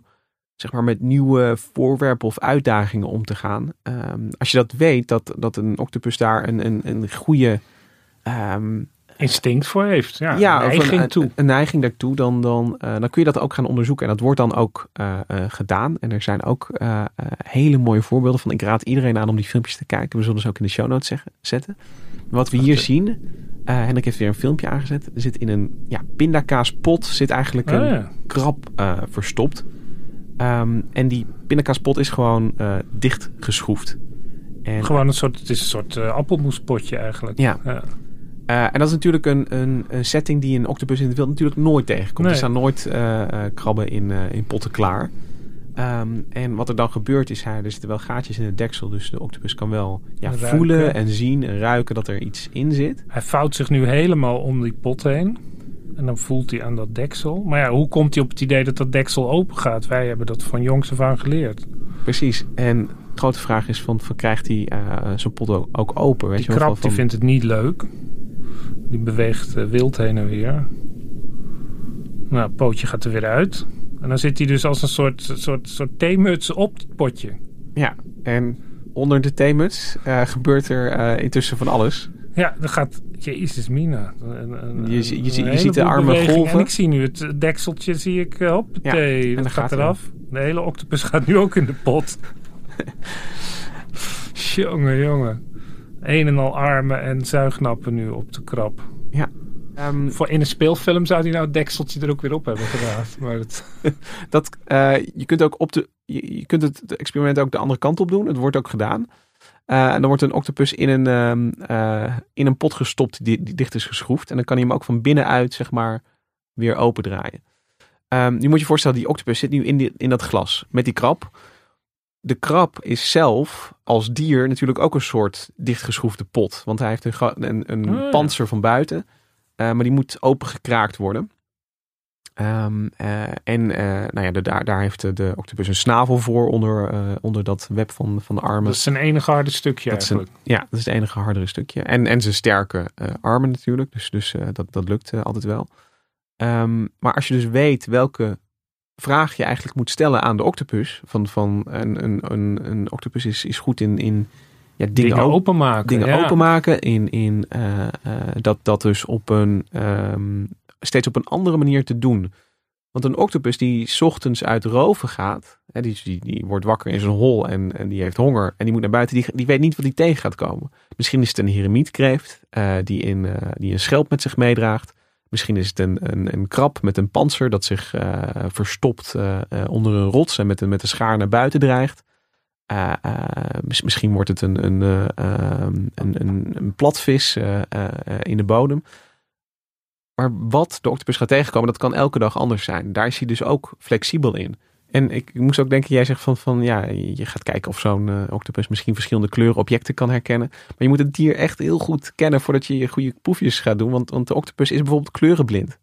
zeg maar, met nieuwe voorwerpen of uitdagingen om te gaan. Um, als je dat weet, dat, dat een octopus daar een, een, een goede um, instinct voor heeft. Ja, ja een neiging een, toe. Een, neiging daartoe, dan, dan, uh, dan kun je dat ook gaan onderzoeken. En dat wordt dan ook uh, uh, gedaan. En er zijn ook hele mooie voorbeelden van. Ik raad iedereen aan om die filmpjes te kijken. We zullen ze ook in de show notes zeggen, zetten. Wat we hier zien, uh, Hendrik heeft weer een filmpje aangezet. Er zit in een ja, pindakaaspot zit eigenlijk een oh, ja. krab uh, verstopt. Um, en die pindakaaspot is gewoon uh, dicht geschroefd. En, gewoon een soort, het is een soort appelmoespotje eigenlijk. Ja. Ja. en dat is natuurlijk een, een, een, setting die een octopus in het wild natuurlijk nooit tegenkomt. Nee. Er staan nooit krabben in, in potten klaar. Um, en wat er dan gebeurt is, er zitten wel gaatjes in het deksel. Dus de octopus kan wel ja, voelen en zien en ruiken dat er iets in zit. Hij vouwt zich nu helemaal om die pot heen. En dan voelt hij aan dat deksel. Maar ja, hoe komt hij op het idee dat dat deksel open gaat? Wij hebben dat van jongs af aan geleerd. Precies. En de grote vraag is van, van krijgt hij uh, zijn pot ook, ook open? Weet die je krab van... die vindt het niet leuk. Die beweegt uh, wild heen en weer. Nou, het pootje gaat er weer uit. En dan zit hij dus als een soort, soort, soort theemuts op het potje. Ja, en onder de theemuts uh, gebeurt er uh, intussen van alles. Ja, dan gaat... Jezus mina. Een, je, je, je, je ziet de armen golven. En ik zie nu het dekseltje, zie ik, op ja, thee. Dat gaat, gaat eraf. De hele octopus gaat nu ook in de pot. jongen, jongen. Een en al armen en zuignappen nu op de krab. Ja, Um, Voor in een speelfilm zou hij nou het dekseltje er ook weer op hebben gedaan. Maar het... dat, uh, je kunt ook op de. Je, je kunt het, experiment ook de andere kant op doen. Het wordt ook gedaan. Uh, en dan wordt een octopus in een, um, uh, in een pot gestopt die, die, dicht is geschroefd. En dan kan hij hem ook van binnenuit, zeg maar, weer opendraaien. Um, nu moet je voorstellen, die octopus zit nu in, die, in dat glas met die krab. De krab is zelf als dier natuurlijk ook een soort dichtgeschroefde pot. Want hij heeft een, een, een oh, ja. panzer van buiten. Uh, maar die moet opengekraakt worden. Um, uh, en uh, nou ja, de, daar, daar heeft de, octopus een snavel voor onder, onder dat web van, van de armen. Dat is zijn enige harde stukje dat eigenlijk. Een, ja, dat is het enige hardere stukje. En, en zijn sterke armen natuurlijk. Dus, dus dat, dat lukt altijd wel. Um, maar als je dus weet welke vraag je eigenlijk moet stellen aan de octopus. Van, van een, een, een, een octopus is, is goed in, in ja, dingen, dingen openmaken. Dingen ja. openmaken. In, in, uh, uh, dat, dat dus op een, um, steeds op een andere manier te doen. Want een octopus die ochtends uit roven gaat. Hè, die, die, die wordt wakker in zijn hol en, en die heeft honger. En die moet naar buiten. Die, die weet niet wat die tegen gaat komen. Misschien is het een heremietkreeft uh, die, in, die een schelp met zich meedraagt. Misschien is het een, een, een krab met een panzer dat zich verstopt onder een rots en met een, met een schaar naar buiten dreigt. Misschien wordt het een, een, uh, een, een, een platvis in de bodem. Maar wat de octopus gaat tegenkomen, dat kan elke dag anders zijn. Daar is hij dus ook flexibel in. En ik, ik moest ook denken, jij zegt van, van ja, je gaat kijken of zo'n octopus misschien verschillende kleuren objecten kan herkennen. Maar je moet het dier echt heel goed kennen voordat je je goede proefjes gaat doen. Want, want de octopus is bijvoorbeeld kleurenblind.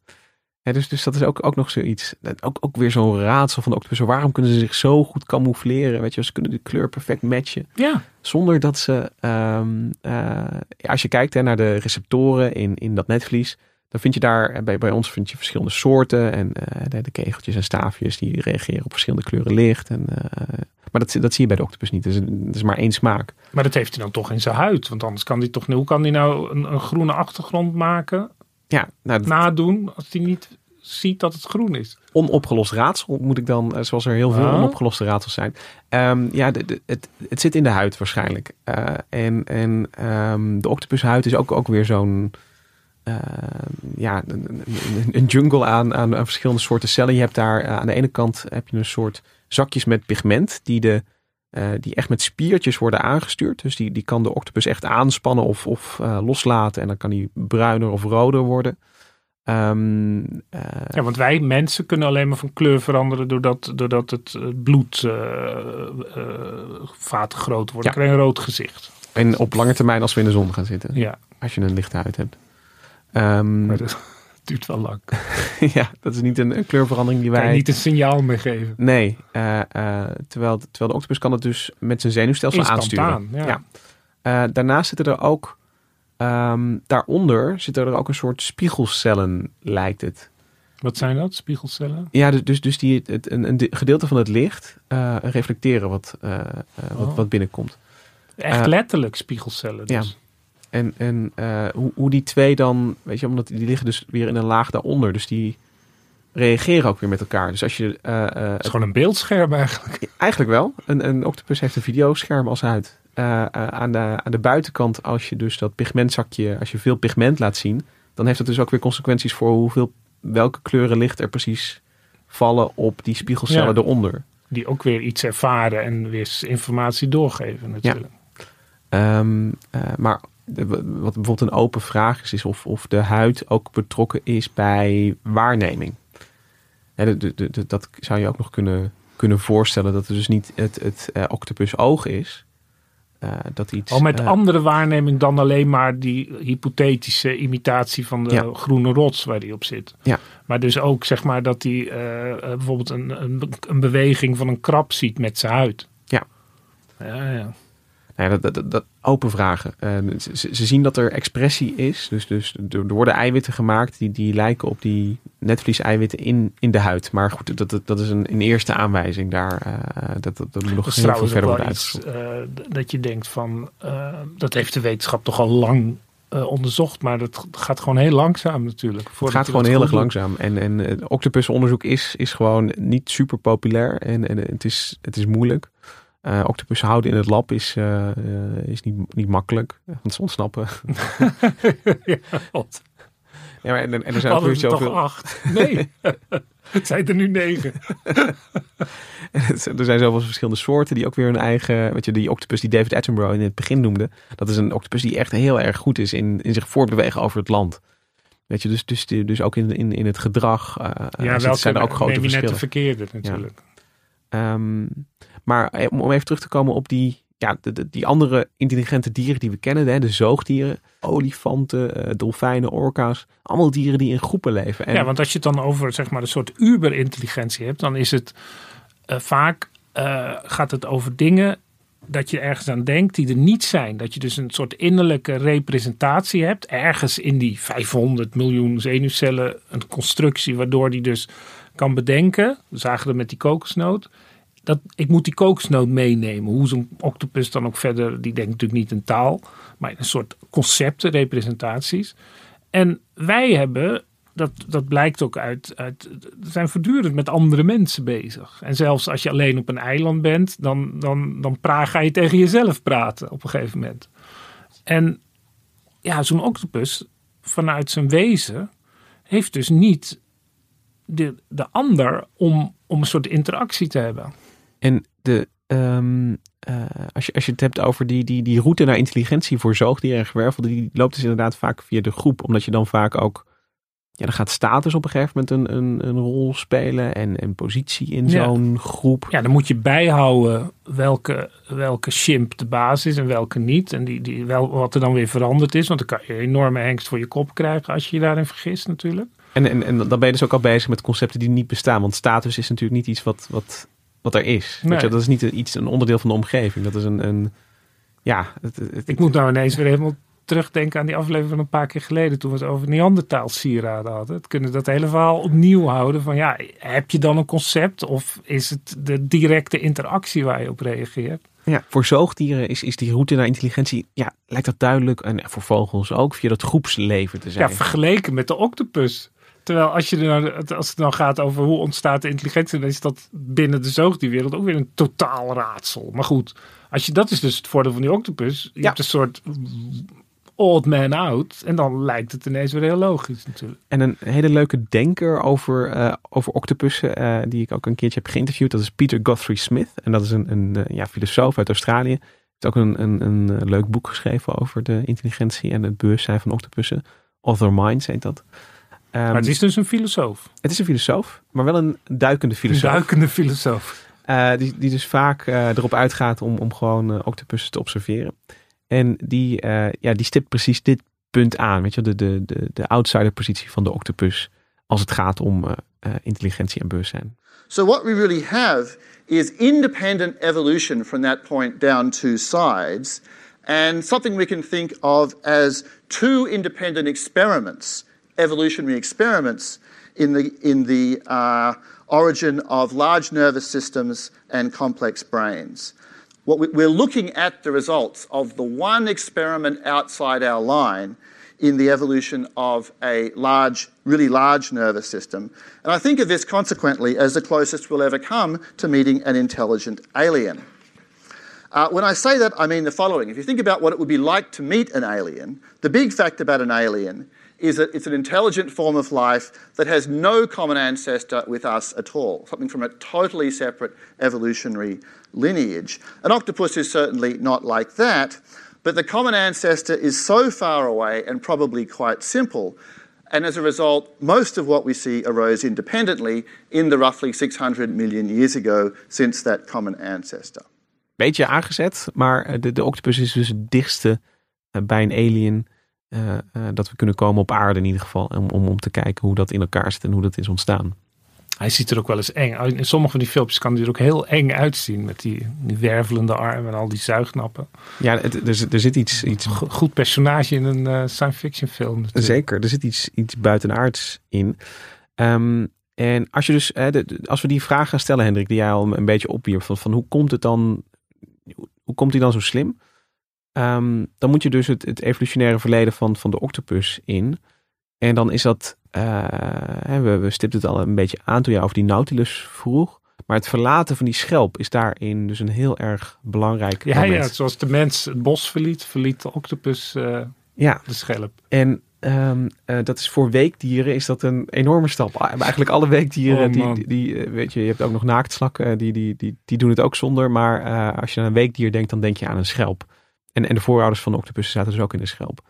Ja, dus, dus dat is ook, ook nog zoiets. Ook, ook weer zo'n raadsel van de octopus. Waarom kunnen ze zich zo goed camoufleren? Weet je, ze kunnen de kleur perfect matchen. Ja. Zonder dat ze, um, uh, als je kijkt hè, naar de receptoren in, in dat netvlies, dan vind je daar, bij, bij ons vind je verschillende soorten. En uh, de, de, kegeltjes en staafjes die reageren op verschillende kleuren licht. En, uh, maar dat, dat zie je bij de octopus niet. Het is maar één smaak. Maar dat heeft hij dan toch in zijn huid. Want anders kan hij toch, hoe kan hij nou een, een groene achtergrond maken? ja, nou, dat, nadoen als hij niet ziet dat het groen is. Onopgelost raadsel moet ik dan, zoals er heel veel onopgeloste raadsels zijn. Um, ja, de, de, het, het zit in de huid waarschijnlijk. Uh, en en um, de octopushuid is ook, ook weer zo'n uh, ja, een, een, jungle aan, aan, aan, verschillende soorten cellen. Je hebt daar uh, aan de ene kant heb je een soort zakjes met pigment die de uh, die echt met spiertjes worden aangestuurd. Dus die, die kan de octopus echt aanspannen of, of uh, loslaten. En dan kan die bruiner of roder worden. Ehm, eh, Ja, want wij mensen kunnen alleen maar van kleur veranderen doordat, doordat het eh, bloed eh, eh, vaten groter wordt. Ja. Dan krijg je een rood gezicht. en op lange termijn als we in de zon gaan zitten. Ja, Als je een lichte huid hebt. Ehm, maar dat duurt wel lang. ja, dat is niet een, een kleurverandering die Kan je wij... niet een signaal meer geven. Nee, eh, eh, terwijl, terwijl de octopus kan het dus met zijn zenuwstelsel aansturen. Ja. Ja. Eh, daarnaast zitten er ook, ehm, daaronder zitten er ook een soort spiegelcellen, lijkt het. Wat zijn dat? Spiegelcellen? Ja, dus, dus, dus die, het, een, een de- gedeelte van het licht reflecteren wat, wat, Oh. wat binnenkomt. Echt letterlijk spiegelcellen. Dus. ja. En, en eh, hoe, hoe die twee dan, weet je, omdat die liggen dus weer in een laag daaronder. Dus die reageren ook weer met elkaar. Dus als je, eh, eh, Het is gewoon een beeldscherm eigenlijk. eigenlijk wel, een, een octopus heeft een videoscherm als huid. Aan, de, aan de buitenkant, als je dus dat pigmentzakje, als je veel pigment laat zien, dan heeft dat dus ook weer consequenties voor hoeveel, welke kleuren licht er precies vallen op die spiegelcellen Ja. eronder. Die ook weer iets ervaren en weer informatie doorgeven natuurlijk. Ehm, eh, maar de- wat bijvoorbeeld een open vraag is, is of, of de huid ook betrokken is bij waarneming. De- de- dat zou je ook nog kunnen, kunnen voorstellen dat het dus niet het, het eh, octopus oog is. Eh, dat iets, Al Oh, met eh, andere waarneming dan alleen maar die hypothetische imitatie van de Ja. groene rots waar die op zit. Ja. Maar dus ook zeg maar dat hij bijvoorbeeld een, een, een beweging van een krab ziet met zijn huid. Ja. Ja, ja. Nou ja, dat, dat, dat, open vragen. Eh, ze, zien dat er expressie is. Dus, dus er worden eiwitten gemaakt die, die lijken op die netvlies-eiwitten in, in de huid. Maar goed, dat, dat, dat is een, een eerste aanwijzing daar. eh, dat, dat, dat moet nog heel veel verder worden uitgezocht. eh, dat je denkt van, eh, dat heeft de wetenschap toch al lang onderzocht, maar dat gaat gewoon heel langzaam natuurlijk. Het gaat gewoon heel erg langzaam. En, en octopusonderzoek is, is gewoon niet super populair. En, en het, is, het is moeilijk. Eh octopus houden in het lab is, eh, eh, is niet, niet makkelijk. Want ze ontsnappen. ja, God. Ja, maar en, en er zijn er toch zoveel... acht. Nee, het zijn er nu negen. er zijn zoveel verschillende soorten die ook weer hun eigen... Weet je, die octopus die David Attenborough in het begin noemde. Dat is een octopus die echt heel erg goed is in, in zich voortbewegen over het land. Weet je, dus, dus, dus ook in, in, in het gedrag eh, Ja, welke zijn er ook grote neem je net verschillen. de verkeerde natuurlijk. Ehm, maar eh, om even terug te komen op die, ja, de, de- die andere intelligente dieren die we kennen, hè, de zoogdieren, olifanten, eh, dolfijnen, orka's, allemaal dieren die in groepen leven. En, Ja, want als je het dan over zeg maar een soort uber-intelligentie hebt, dan is het eh, vaak gaat het over dingen dat je ergens aan denkt die er niet zijn. Dat je dus een soort innerlijke representatie hebt, ergens in die 500 miljoen zenuwcellen, een constructie waardoor die dus kan bedenken. We zagen het met die kokosnoot. Dat, ik moet die kokosnoot meenemen. Hoe zo'n octopus dan ook verder, die denkt natuurlijk niet in taal, maar in een soort concepten, representaties. En wij hebben, dat, dat blijkt ook uit, we zijn voortdurend met andere mensen bezig. En zelfs als je alleen op een eiland bent, dan, dan, dan pra, ga je tegen jezelf praten op een gegeven moment. En ja, zo'n octopus vanuit zijn wezen heeft dus niet de, de ander om, om een soort interactie te hebben. En de, ehm, eh, als, je, als je het hebt over die, die, die route naar intelligentie voor zoogdieren en gewervelden, die loopt dus inderdaad vaak via de groep. Omdat je dan vaak ook, ja, dan gaat status op een gegeven moment een, een, een rol spelen en, en positie in Ja. zo'n groep. Ja, dan moet je bijhouden welke, welke chimp de baas is en welke niet. En die, die, wel, wat er dan weer veranderd is. Want dan kan je een enorme hengst voor je kop krijgen als je je daarin vergist natuurlijk. En, en, en dan ben je dus ook al bezig met concepten die niet bestaan. Want status is natuurlijk niet iets wat, wat, wat er is. Weet Nee. je, dat is niet een- iets, een onderdeel van de omgeving. Dat is een, een ja, het, het- Ik moet nou ineens weer helemaal terugdenken aan die aflevering van een paar keer geleden. Toen we het over Neandertaal sieraden hadden. Het kunnen dat hele verhaal opnieuw houden. Van ja, heb je dan een concept? Of is het de directe interactie waar je op reageert? ja, voor zoogdieren is, is die route naar intelligentie, ja, lijkt dat duidelijk. En voor vogels ook, via dat groepsleven te zijn. Ja, vergeleken met de octopus. Terwijl als, je er nou, als het nou gaat over hoe ontstaat de intelligentie, dan is dat binnen de zoogdierwereld ook weer een totaal raadsel. Maar goed, als je, dat is dus het voordeel van die octopus. Je Ja. hebt een soort old man out. En dan lijkt het ineens weer heel logisch natuurlijk. En een hele leuke denker over, eh, over octopussen, eh, die ik ook een keertje heb geïnterviewd, dat is Peter Godfrey Smith. En dat is een, een eh, ja, filosoof uit Australië. Hij heeft ook een, een, een leuk boek geschreven over de intelligentie en het bewustzijn van octopussen. Other Minds heet dat. Ehm, maar het is dus een filosoof. Het is een filosoof, maar wel een duikende filosoof. Een duikende filosoof. Uh, die, die dus vaak uh, erop uitgaat om, om gewoon uh, octopussen te observeren. En die, ja, die stipt precies dit punt aan. Weet je, de, de, de, de outsider-positie van de octopus als het gaat om intelligentie en bewustzijn. So what we really have is independent evolution from that point down two sides, and something we can think of as two independent experiments, evolutionary experiments, in the in the uh, origin of large nervous systems and complex brains. What we, we're looking at the results of the one experiment outside our line in the evolution of a large, really large nervous system. And I think of this consequently as the closest we'll ever come to meeting an intelligent alien. Uh, when I say that, I mean the following. If you think about what it would be like to meet an alien, the big fact about an alien is that it's an intelligent form of life that has no common ancestor with us at all, something from a totally separate evolutionary lineage. An octopus is certainly not like that, but the common ancestor is so far away and probably quite simple. And as a result, most of what we see arose independently in the roughly 600 million years ago since that common ancestor. Beetje aangezet, maar eh, de, de octopus is dus het dichtste eh, bij een alien uh, uh, dat we kunnen komen op aarde in ieder geval. Om, om, om te kijken hoe dat in elkaar zit en hoe dat is ontstaan. Hij ziet er ook wel eens eng uit. In sommige van die filmpjes kan hij er ook heel eng uitzien. Met die, die wervelende armen en al die zuignappen. Ja, het, er, er zit iets... iets... Goed personage in een uh, science fiction film. Natuurlijk. Zeker, er zit iets, iets buitenaards in. Um, en als, je dus, als we die vraag gaan stellen, Hendrik, die jij al een beetje opwierp. Van, van hoe komt het dan... Hoe komt hij dan zo slim? Um, dan moet je dus het, het, evolutionaire verleden van, van de octopus in. En dan is dat, uh, we, we stipten het al een beetje aan toen je over die Nautilus vroeg. Maar het verlaten van die schelp is daarin dus een heel erg belangrijk ja, moment. Ja, zoals de mens het bos verliet, verliet de octopus uh, ja. de schelp. En um, uh, dat is voor weekdieren is dat een enorme stap. Eigenlijk alle weekdieren, oh, die, die, die, weet je, je hebt ook nog naaktslakken, die, die, die, die doen het ook zonder. Maar als je aan een weekdier denkt, dan denk je aan een schelp. En, en de voorouders van de octopussen zaten dus ook in de schelp.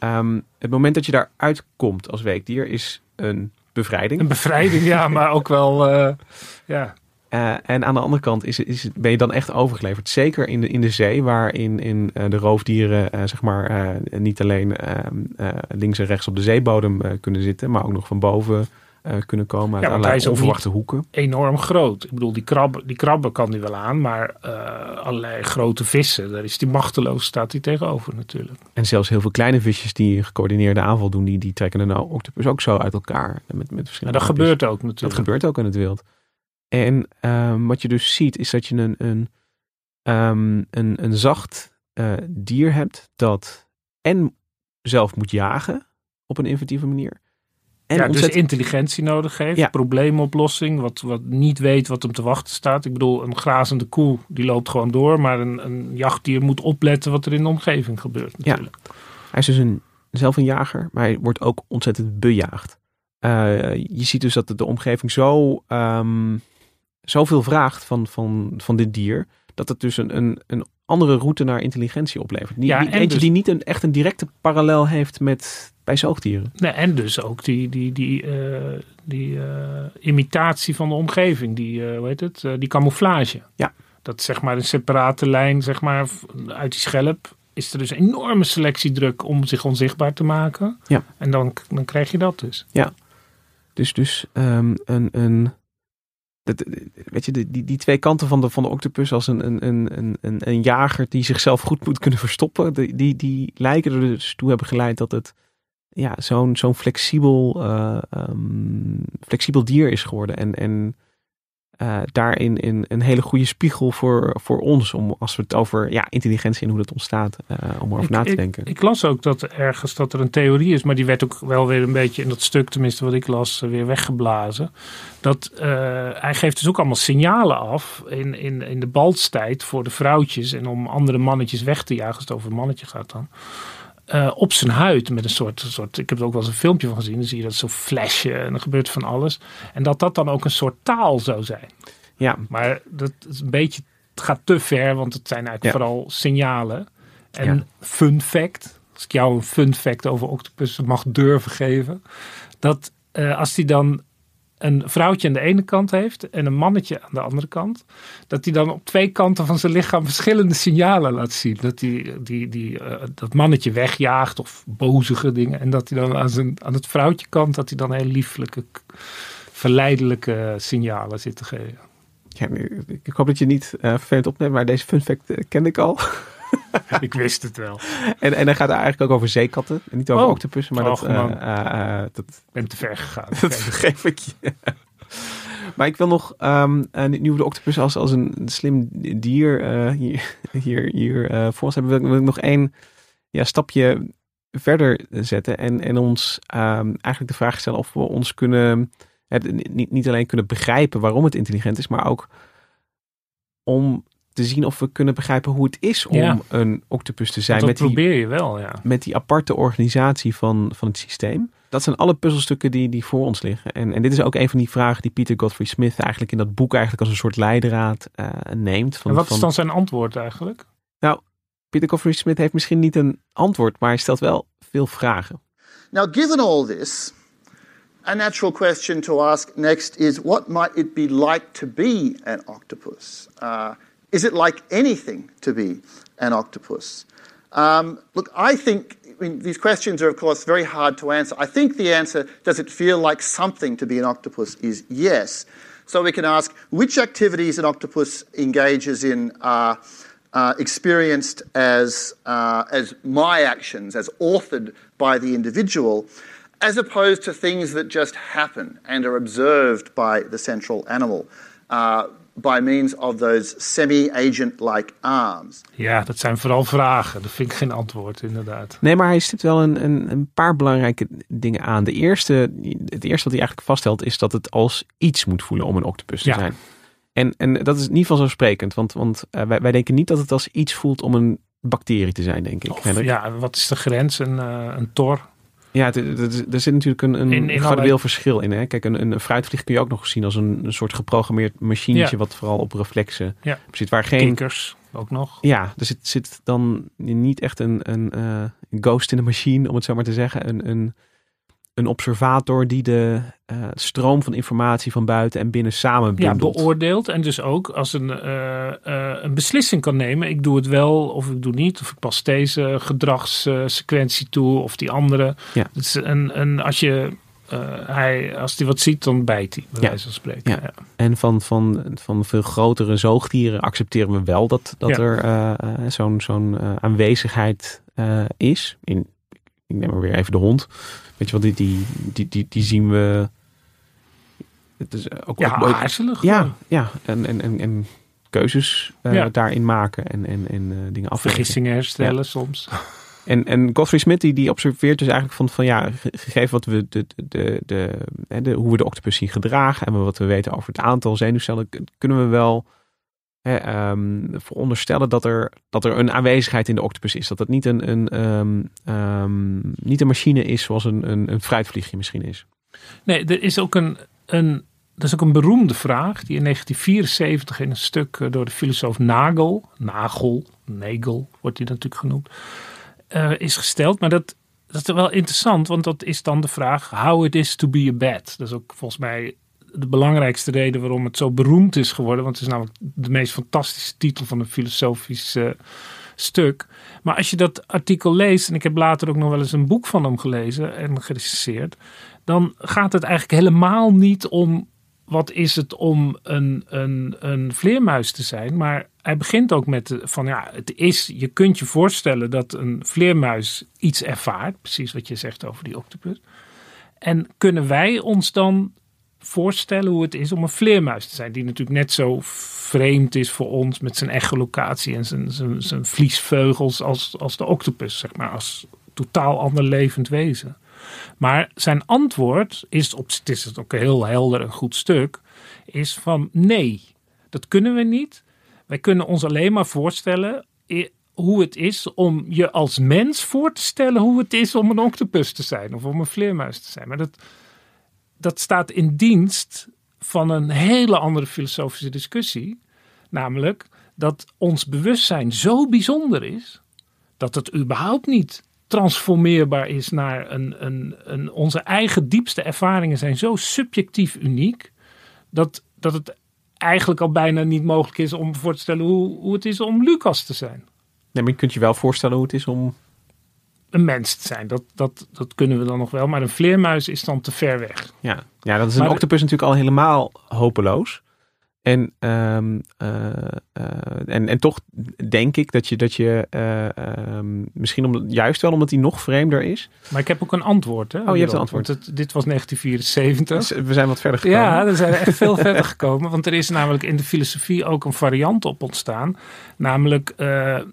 Um, het moment dat je daar uitkomt als weekdier is een bevrijding. Een bevrijding, ja, maar ook wel, uh, ja. Uh, en aan de andere kant is, is, ben je dan echt overgeleverd. Zeker in de, in de zee, waar in, in uh, de roofdieren zeg maar, niet alleen ehm, links en rechts op de zeebodem kunnen zitten, maar ook nog van boven uh, kunnen komen uit ja, allerlei onverwachte hoeken. Enorm groot. Ik bedoel, die krabben, die krabben kan hij wel aan, maar uh, allerlei grote vissen, daar is die machteloos, staat hij tegenover natuurlijk. En zelfs heel veel kleine visjes die gecoördineerde aanval doen, die, die trekken de nou octopus ook zo uit elkaar. Met, met verschillende dat gebeurt ook natuurlijk. Dat gebeurt ook in het wild. En um, wat je dus ziet, is dat je een, een, um, een, een zacht uh, dier hebt dat en zelf moet jagen op een inventieve manier. En ja, dus intelligentie nodig heeft, ja. probleemoplossing, wat, wat niet weet wat hem te wachten staat. Ik bedoel, een grazende koe die loopt gewoon door, maar een, een jachtdier moet opletten wat er in de omgeving gebeurt natuurlijk. Ja. Hij is dus een, zelf een jager, maar hij wordt ook ontzettend bejaagd. Uh, je ziet dus dat de, de omgeving zo um, zoveel vraagt van, van, van dit dier, dat het dus een, een, een andere route naar intelligentie oplevert. Ja, die, eentje dus, die niet een, echt een directe parallel heeft met bij zoogdieren. Nee, en dus ook die, die, die, uh, die uh, imitatie van de omgeving, die, uh, hoe heet het, die camouflage. Ja. Dat zeg maar een separate lijn, zeg maar, uit die schelp is er dus een enorme selectiedruk om zich onzichtbaar te maken. Ja. En dan, dan krijg je dat dus. Ja. Dus, dus um, een, een dat, weet je, die, die twee kanten van de, van de octopus als een, een, een, een, een jager die zichzelf goed moet kunnen verstoppen, die, die, die lijken er dus toe hebben geleid dat het ja, zo'n zo'n flexibel, uh, um, flexibel dier is geworden. En, en uh, daarin in een hele goede spiegel voor, voor ons, om, als we het over ja, intelligentie en hoe dat ontstaat, uh, om erover na te ik, denken. Ik las ook dat ergens dat er een theorie is, maar die werd ook wel weer een beetje in dat stuk, tenminste wat ik las, weer weggeblazen. Dat hij geeft dus ook allemaal signalen af in, in, in de baltstijd voor de vrouwtjes en om andere mannetjes weg te jagen, als het over een mannetje gaat dan. Uh, op zijn huid met een soort, soort. Ik heb er ook wel eens een filmpje van gezien. Dan zie je dat zo flashen en er gebeurt van alles. En dat dat dan ook een soort taal zou zijn. Ja. Maar dat is een beetje. Het gaat te ver, want het zijn eigenlijk ja. vooral signalen. En ja. fun fact. Als ik jou een fun fact over octopussen mag durven geven. Dat eh, als hij dan een vrouwtje aan de ene kant heeft en een mannetje aan de andere kant, dat hij dan op twee kanten van zijn lichaam verschillende signalen laat zien. Dat hij die, die, eh, dat mannetje wegjaagt of bozige dingen. En dat hij dan aan, zijn, aan het vrouwtje kant, dat hij dan heel lieflijke, verleidelijke signalen zit te geven. Ja, ik hoop dat je niet uh, vervelend opneemt, maar deze fun fact uh, kende ik al. ik wist het wel. En, en dan gaat het eigenlijk ook over zeekatten. En niet over Oh. octopussen, maar dat, uh, man. uh, uh, dat, Ik ben te ver gegaan. dat geef ik je. Maar ik wil nog, um, nu we de octopus als, als een slim dier uh, hier, hier, hier uh, voor ons hebben, wil ik, wil ik nog één ja, stapje verder zetten. En, en ons um, eigenlijk de vraag stellen of we ons kunnen, het, niet, niet alleen kunnen begrijpen waarom het intelligent is, maar ook om te zien of we kunnen begrijpen hoe het is om Ja. een octopus te zijn. Dat met die, probeer je wel, ja. met die aparte organisatie van, van het systeem. Dat zijn alle puzzelstukken die, die voor ons liggen. En, en dit is ook een van die vragen die Peter Godfrey Smith eigenlijk in dat boek eigenlijk als een soort leidraad uh, neemt. Van, en wat van, is dan zijn antwoord eigenlijk? Peter Godfrey Smith heeft misschien niet een antwoord, maar hij stelt wel veel vragen. Now, given all this, a natural question to ask next is what might it be like to be an octopus? Uh, is it like anything to be an octopus? Um, look, I think I mean, these questions are, of course, very hard to answer. I think the answer, does it feel like something to be an octopus, is yes. So we can ask which activities an octopus engages in are uh, experienced as, uh, as my actions, as authored by the individual, as opposed to things that just happen and are observed by the central animal. Uh, by means of those semi-agent-like arms. Ja, dat zijn vooral vragen. Dat vind ik geen antwoord, inderdaad. Nee, maar hij stipt wel een, een, een paar belangrijke dingen aan. De eerste, het eerste wat hij eigenlijk vaststelt is dat het als iets moet voelen om een octopus te Ja. zijn. En, en dat is niet vanzelfsprekend, want, want uh, wij, wij denken niet dat het als iets voelt om een bacterie te zijn, denk ik. Of, ja, wat is de grens? Een, uh, een tor? Ja, het- het- het- er zit natuurlijk een, een In- in gradueel verschil in. Hè? Kijk, een, een fruitvlieg kun je ook nog zien als een, een soort geprogrammeerd machinetje, Ja. wat vooral op reflexen Ja. zit, waar geen Kikkers ook nog. Ja, er zit, zit dan niet echt een, een eh, ghost in de machine, om het zo maar te zeggen. Een, een, een observator die de eh, stroom van informatie van buiten en binnen samen Ja, beoordeeld. En dus ook als een, eh, eh, een beslissing kan nemen. Ik doe het wel of ik doe niet. Of ik pas deze gedragssequentie toe of die andere. Ja. Het is een, een, als je... hij, als hij wat ziet, dan bijt hij, bij Ja. wijze van spreken. Ja. Ja. En van, van, van veel grotere zoogdieren accepteren we wel dat, dat er zo'n zo'n aanwezigheid is. In, ik neem maar weer even de hond. Weet je wel, die, die, die, die, die zien we. Het is ook, Ja, ook- aarzelig. Ja, gewoon. ja. En, en, en, en keuzes eh, Ja. daarin maken en, en, en eh, dingen afwegen. Vergissingen herstellen soms. En, en Godfrey Smith die, die observeert dus eigenlijk van, van ja, ge- gegeven wat we de, de, de, de, hoe we de octopus zien gedragen en wat we weten over het aantal zenuwcellen, kunnen we wel hè, ehm, veronderstellen dat er, dat er een aanwezigheid in de octopus is. Dat het niet een, een, ehm, ehm, niet een machine is zoals een, een, een fruitvliegje misschien is. Nee, er is ook een, een, er is ook een beroemde vraag die in 1974 in een stuk eh, door de filosoof Nagel, Nagel, Nagel wordt hij natuurlijk genoemd, eh, is gesteld. Maar dat, dat is wel interessant, want dat is dan de vraag how it is to be a bat. Dat is ook volgens mij de belangrijkste reden waarom het zo beroemd is geworden. Want het is namelijk de meest fantastische titel van een filosofisch eh, stuk. Maar als je dat artikel leest, en ik heb later ook nog wel eens een boek van hem gelezen en gerecenseerd, dan gaat het eigenlijk helemaal niet om wat is het om een, een, een vleermuis te zijn. Maar hij begint ook met de- van ja, het is, je kunt je voorstellen dat een vleermuis iets ervaart. Precies wat je zegt over die octopus. En kunnen wij ons dan voorstellen hoe het is om een vleermuis te zijn. Die natuurlijk net zo vreemd is voor ons met zijn echolocatie en zijn, zijn, zijn vliesvleugels als, als de octopus, zeg maar. Als totaal ander levend wezen. Maar zijn antwoord is, op, het is ook heel helder en goed stuk, is van nee, dat kunnen we niet. Wij kunnen ons alleen maar voorstellen hoe het is om je als mens voor te stellen hoe het is om een octopus te zijn of om een vleermuis te zijn. Maar dat, dat staat in dienst van een hele andere filosofische discussie. Namelijk dat ons bewustzijn zo bijzonder is dat het überhaupt niet transformeerbaar is naar een, een, een. Onze eigen diepste ervaringen zijn zo subjectief uniek. Dat, dat het eigenlijk al bijna niet mogelijk is om voor te stellen hoe, hoe het is om Lucas te zijn. Nee, maar je kunt je wel voorstellen hoe het is om een mens te zijn. Dat, dat, dat kunnen we dan nog wel. Maar een vleermuis is dan te ver weg. Ja, ja dat is een octopus natuurlijk al helemaal hopeloos. En, um, uh, uh, en, en toch denk ik dat je, dat je uh, um, misschien om, juist wel omdat hij nog vreemder is. Maar ik heb ook een antwoord. Hè, oh, je hebt een antwoord. Het, dit was 1974. Dus we zijn wat verder gekomen. Ja, we zijn echt veel verder gekomen. Want er is namelijk in de filosofie ook een variant op ontstaan. Namelijk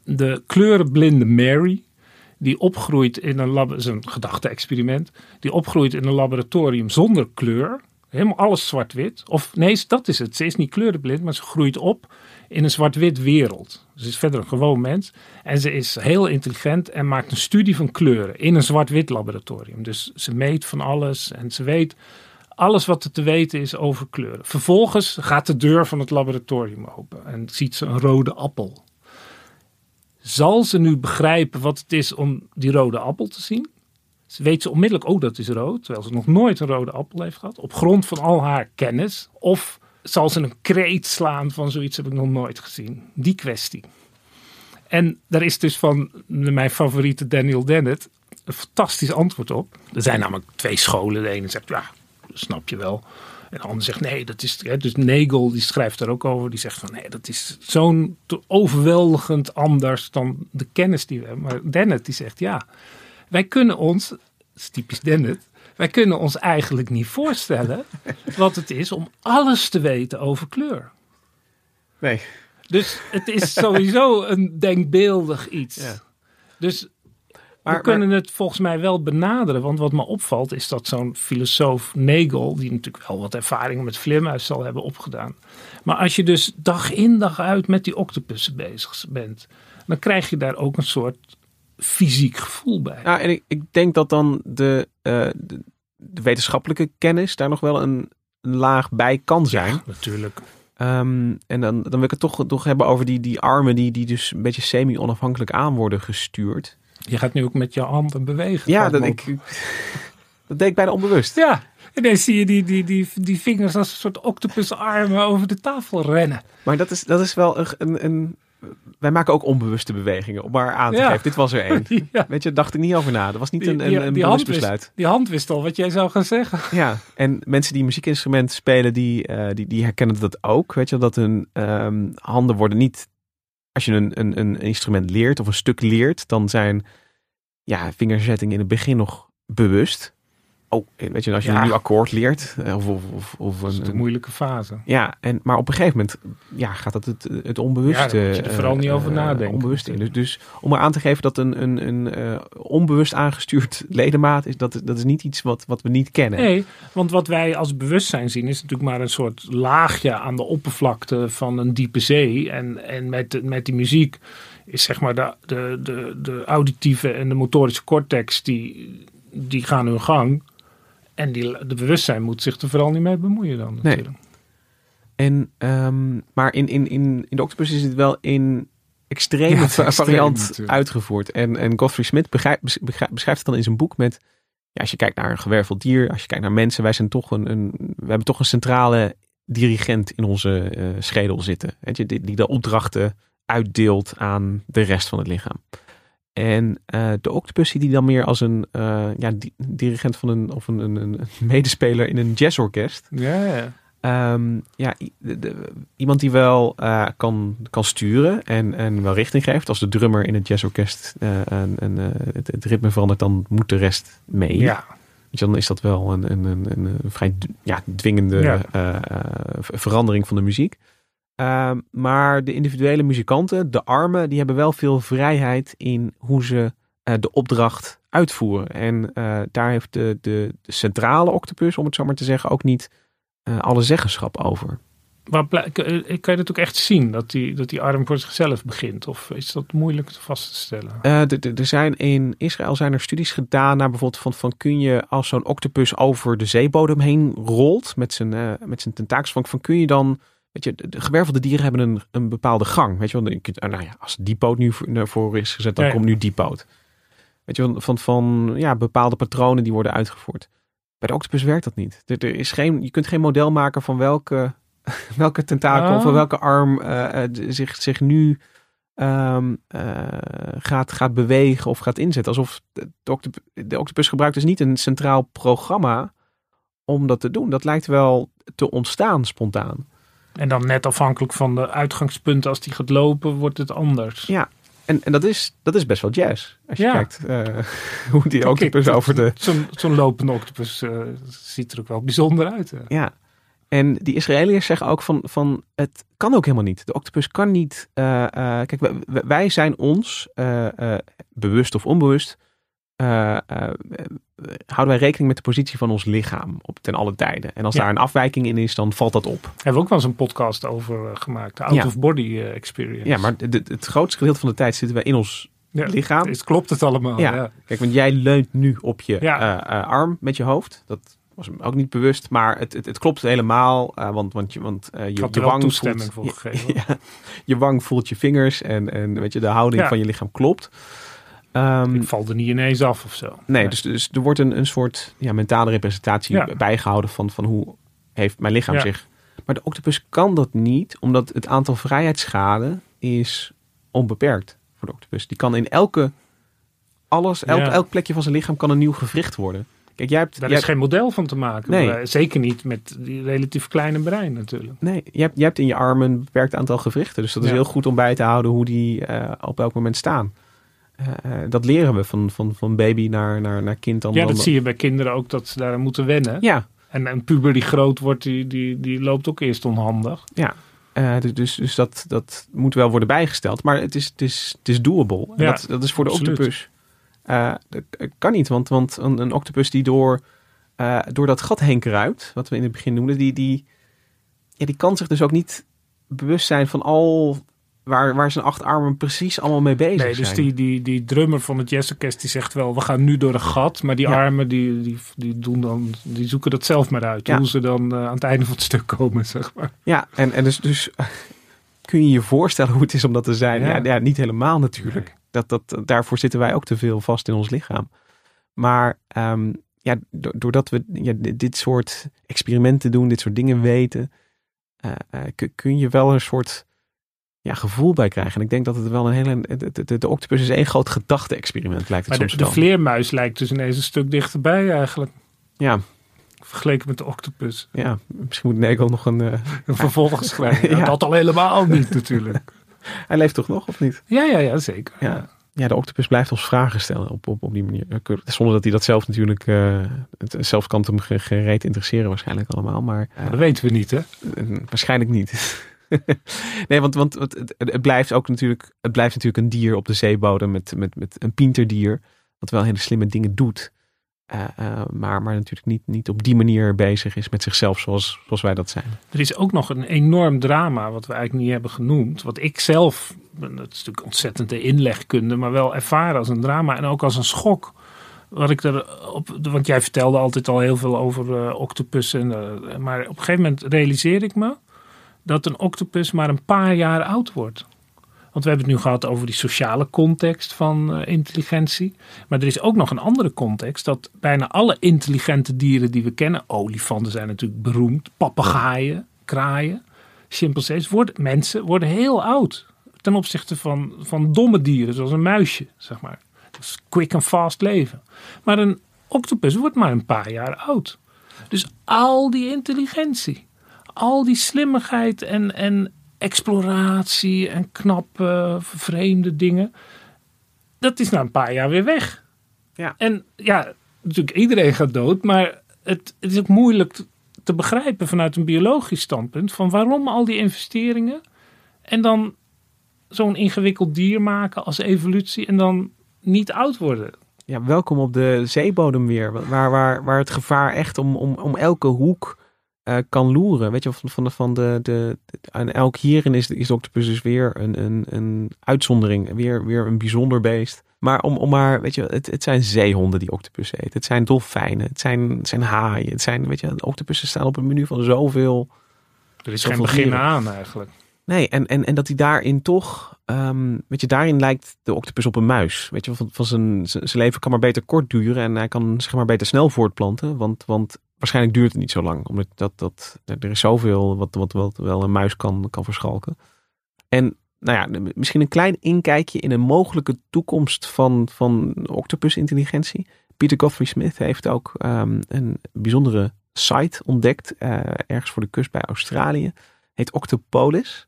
de kleurenblinde Mary die opgroeit in een een gedachte-experiment, die opgroeit in een laboratorium zonder kleur. Helemaal alles zwart-wit. Of nee, dat is het. Ze is niet kleurenblind, maar ze groeit op in een zwart-wit wereld. Ze is verder een gewoon mens. En ze is heel intelligent en maakt een studie van kleuren in een zwart-wit laboratorium. Dus ze meet van alles en ze weet alles wat er te weten is over kleuren. Vervolgens gaat de deur van het laboratorium open en ziet ze een rode appel. Zal ze nu begrijpen wat het is om die rode appel te zien? Ze weet ze onmiddellijk, oh dat is rood, terwijl ze nog nooit een rode appel heeft gehad. Op grond van al haar kennis. Of zal ze een kreet slaan van zoiets heb ik nog nooit gezien. Die kwestie. En daar is dus van mijn favoriete Daniel Dennett een fantastisch antwoord op. Er zijn namelijk twee scholen. De ene zegt, ja, snap je wel. En de ander zegt nee, dat is. dus Nagel die schrijft daar ook over. Die zegt van nee, dat is zo'n overweldigend anders dan de kennis die we hebben. Maar Dennett die zegt ja, wij kunnen ons, dat is typisch Dennett, wij kunnen ons eigenlijk niet voorstellen wat het is om alles te weten over kleur. Nee. Dus het is sowieso een denkbeeldig iets. Ja. Dus maar, we kunnen het volgens mij wel benaderen. Want wat me opvalt is dat zo'n filosoof Nagel, die natuurlijk wel wat ervaringen met vleermuis zal hebben opgedaan. Maar als je dus dag in dag uit met die octopussen bezig bent, dan krijg je daar ook een soort fysiek gevoel bij. Ja, en ik, ik denk dat dan de, uh, de, de, wetenschappelijke kennis daar nog wel een, een laag bij kan zijn. Ja, natuurlijk. Um, en dan, dan wil ik het toch, toch hebben over die, die armen die, die dus een beetje semi-onafhankelijk aan worden gestuurd. Je gaat nu ook met je handen bewegen. Ja, dat, ik, dat deed ik bijna onbewust. Ja, en dan zie je die, die, die, die vingers als een soort octopusarmen over de tafel rennen. Maar dat is, dat is wel een, een, een wij maken ook onbewuste bewegingen om maar aan te geven. Dit was er één. Weet je, dacht ik niet over na. Dat was niet een, een, een bewust besluit. die hand wist al wat jij zou gaan zeggen. Ja, en mensen die muziekinstrumenten spelen, die, uh, die, die herkennen dat ook. Weet je, dat hun um, handen worden niet als je een, een, een instrument leert of een stuk leert, dan zijn ja, vingerzettingen in het begin nog bewust. Oh, weet je, als je een nieuw akkoord leert. Eh, of, of, of, een, een, moeilijke fase. Ja, en, maar op een gegeven moment ja, gaat dat het, het onbewuste. Ja, je er vooral niet over uh, nadenken. Onbewust in. Dus, dus om er aan te geven dat een, een, een onbewust aangestuurd ledemaat is, dat, dat is niet iets wat, wat we niet kennen. Nee, want wat wij als bewustzijn zien is natuurlijk maar een soort laagje aan de oppervlakte van een diepe zee. En, en met, met die muziek is zeg maar de, de, de, de auditieve en de motorische cortex die, die gaan hun gang. En die, de bewustzijn moet zich er vooral niet mee bemoeien dan natuurlijk. Nee. En, um, maar in, in, in, in de Octopus is het wel in extreme ja, variant uitgevoerd. En, en Godfrey Smith beschrijft, beschrijft het dan in zijn boek met... Ja, als je kijkt naar een gewerveld dier, als je kijkt naar mensen, wij zijn toch een, een we hebben toch een centrale dirigent in onze uh, schedel zitten. Weet je, die, die de opdrachten uitdeelt aan de rest van het lichaam. En uh, de octopus ziet hij dan meer als een uh, ja, dirigent van een, of een, een, een, medespeler in een jazzorkest. Ja, ja. Um, ja, de, iemand die wel uh, kan, kan sturen en, en wel richting geeft. Als de drummer in het jazzorkest en, en het, het, ritme verandert, dan moet de rest mee. Ja. dan is dat wel een, een, een, een vrij ja, dwingende ja. verandering van de muziek. Uh, maar de individuele muzikanten, de armen, die hebben wel veel vrijheid in hoe ze uh, de opdracht uitvoeren. En uh, daar heeft de, de, de, centrale octopus, om het zo maar te zeggen, ook niet uh, alle zeggenschap over. Maar kan je dat ook echt zien, dat die, dat die arm voor zichzelf begint? Of is dat moeilijk vast te stellen? er zijn in Israël zijn er studies gedaan naar bijvoorbeeld van, van kun je als zo'n octopus over de zeebodem heen rolt met zijn, met zijn tentakels, van, van kun je dan Weet je, de gewervelde dieren hebben een, een bepaalde gang. Weet je wel, nou ja, als die poot nu voor is gezet, dan komt nu die poot. Weet je, van, van, van ja, bepaalde patronen die worden uitgevoerd. Bij de octopus werkt dat niet. Er, er is geen, je kunt geen model maken van welke, welke tentakel Oh. of welke arm eh, eh, zich, zich nu ehm, eh, gaat, gaat bewegen of gaat inzetten. Alsof de, de octop- de octopus gebruikt dus niet een centraal programma om dat te doen. Dat lijkt wel te ontstaan spontaan. En dan net afhankelijk van de uitgangspunten, als die gaat lopen, wordt het anders. Ja, en, en dat, is, dat is best wel jazz. Als je Ja. kijkt eh, hoe die octopus Kijk, over de... Zo'n zo'n lopende octopus eh, ziet er ook wel bijzonder uit. hè. Ja. En die Israëliërs zeggen ook van, van het kan ook helemaal niet. De octopus kan niet. eh, kijk, wij, wij zijn ons, bewust of onbewust, houden wij rekening met de positie van ons lichaam op ten alle tijden. En als Ja. daar een afwijking in is, dan valt dat op. Hebben we ook wel eens een podcast over eh, gemaakt. De out-of-body eh, experience. Ja, maar de- de- het grootste gedeelte van de tijd zitten wij in ons Ja, lichaam. Is, klopt het allemaal? Ja. Kijk, want jij leunt nu op je eh, eh, arm met je hoofd. Dat was hem ook niet bewust, maar het, het, het klopt helemaal. eh, want want, je, want eh, je, je wang toestemming voelt, voor gegeven. Je wang voelt je vingers en, en weet je, de houding van je lichaam klopt. Ehm, Ik val er niet ineens af of zo. nee, dus, dus er wordt een, een soort ja, mentale representatie Ja. bijgehouden van, van hoe heeft mijn lichaam Ja. zich. Maar de octopus kan dat niet, omdat het aantal vrijheidsschade is onbeperkt voor de octopus. Die kan in elke, alles, elk, elk plekje van zijn lichaam kan een nieuw gewricht worden. Kijk, jij hebt, Daar jij is geen model van te maken. Nee. Maar, Zeker niet met die relatief kleine brein natuurlijk. Nee, je hebt, je hebt in je arm een beperkt aantal gewrichten. Dus dat is heel goed om bij te houden hoe die eh, op elk moment staan. Eh, eh, dat leren we van, van, van baby naar, naar, naar kind. Dan, Ja, dat dan- zie je bij kinderen ook dat ze daar moeten wennen. Ja, En een puber die groot wordt, die, die, die loopt ook eerst onhandig. ja. Eh, dus dus, dat, dat moet wel worden bijgesteld. Maar het is, het is, het is doable. Ja, dat, dat is voor de absoluut. octopus. Eh, dat kan niet, want, want een, een octopus die door, door dat gat heen kruipt, wat we in het begin noemden, die, die, ja, die kan zich dus ook niet bewust zijn van al waar, waar zijn acht armen precies allemaal mee bezig Nee, dus zijn. die, die, die drummer van het jazzorkest die zegt wel, we gaan nu door een gat. Maar die Ja. armen die, die, die, doen dan, die zoeken dat zelf maar uit. Ja. Hoe ze dan eh, aan het einde van het stuk komen, zeg maar. Ja, en, en dus, dus kun je je voorstellen hoe het is om dat te zijn? Ja, Ja. niet helemaal natuurlijk. Dat, dat, daarvoor zitten wij ook te veel vast in ons lichaam. Maar ehm, ja, do- doordat we ja, dit, soort experimenten doen, dit soort dingen weten, eh, eh, kun je wel een soort ja, gevoel bij krijgen. En ik denk dat het wel een hele... De, de, de octopus is één groot gedachte-experiment, lijkt het Maar de, soms de wel. vleermuis lijkt dus ineens een stuk dichterbij eigenlijk. Ja, Vergeleken met de octopus. ja, misschien moet Nagel nog een... eh, Een vervolg schrijven. Ja, Ja. Dat al helemaal niet natuurlijk. hij leeft toch nog, of niet? Ja, ja, ja, zeker. Ja. Ja, de octopus blijft ons vragen stellen op, op, op die manier. Eh, Zonder dat hij dat zelf natuurlijk... eh, het, zelf kan hem ge- gereed interesseren waarschijnlijk allemaal. Maar dat weten we niet, hè? waarschijnlijk niet. nee, want, want het, het, blijft ook natuurlijk... Het blijft natuurlijk een dier op de zeebodem met, met, met een pinterdier. Wat wel hele slimme dingen doet. Eh, eh, maar, maar natuurlijk niet, niet op die manier bezig is met zichzelf zoals, zoals wij dat zijn. Er is ook nog een enorm drama, wat we eigenlijk niet hebben genoemd. Wat ik zelf, dat is natuurlijk ontzettend de inlegkunde, maar wel ervaren als een drama en ook als een schok. Wat ik er op, want jij vertelde altijd al heel veel over octopussen. eh, maar op een gegeven moment realiseer ik me dat een octopus maar een paar jaar oud wordt. Want we hebben het nu gehad over die sociale context van eh, intelligentie. Maar er is ook nog een andere context. Dat bijna alle intelligente dieren die we kennen. Olifanten zijn natuurlijk beroemd. Papegaaien, kraaien, chimpansees. Worden, mensen worden heel oud. Ten opzichte van, van domme dieren zoals een muisje. Zeg maar. Dat is quick en fast leven. Maar een octopus wordt maar een paar jaar oud. Dus al die intelligentie. Al die slimmigheid en, en exploratie en knappe, vreemde dingen. Dat is na een paar jaar weer weg. Ja. En ja, natuurlijk iedereen gaat dood. Maar het, het is ook moeilijk te, te begrijpen vanuit een biologisch standpunt. Van waarom al die investeringen. En dan zo'n ingewikkeld dier maken als evolutie. En dan niet oud worden. Ja, welkom op de zeebodem weer. Waar, waar, waar het gevaar echt om, om, om elke hoek eh, kan loeren. Weet je, van, van, de, van de, de, en elk hierin is, is de octopus dus weer een, een, een uitzondering. Weer, weer een bijzonder beest. Maar om, om maar, weet je, het, het zijn zeehonden die octopus eten. Het zijn dolfijnen. Het zijn, het zijn haaien. Het zijn, weet je, octopussen staan op een menu van zoveel. Er is geen begin aan eigenlijk. Nee, en, en, en dat hij daarin toch, ehm, weet je, daarin lijkt de octopus op een muis. Weet je, van, van zijn, zijn zijn leven kan maar beter kort duren en hij kan zich maar beter snel voortplanten, want, want waarschijnlijk duurt het niet zo lang, omdat dat, dat, er is zoveel wat, wat, wat wel een muis kan, kan verschalken. En nou ja, misschien een klein inkijkje in een mogelijke toekomst van, van octopus-intelligentie. Peter Godfrey Smith heeft ook ehm, een bijzondere site ontdekt, eh, ergens voor de kust bij Australië. Heet Octopolis.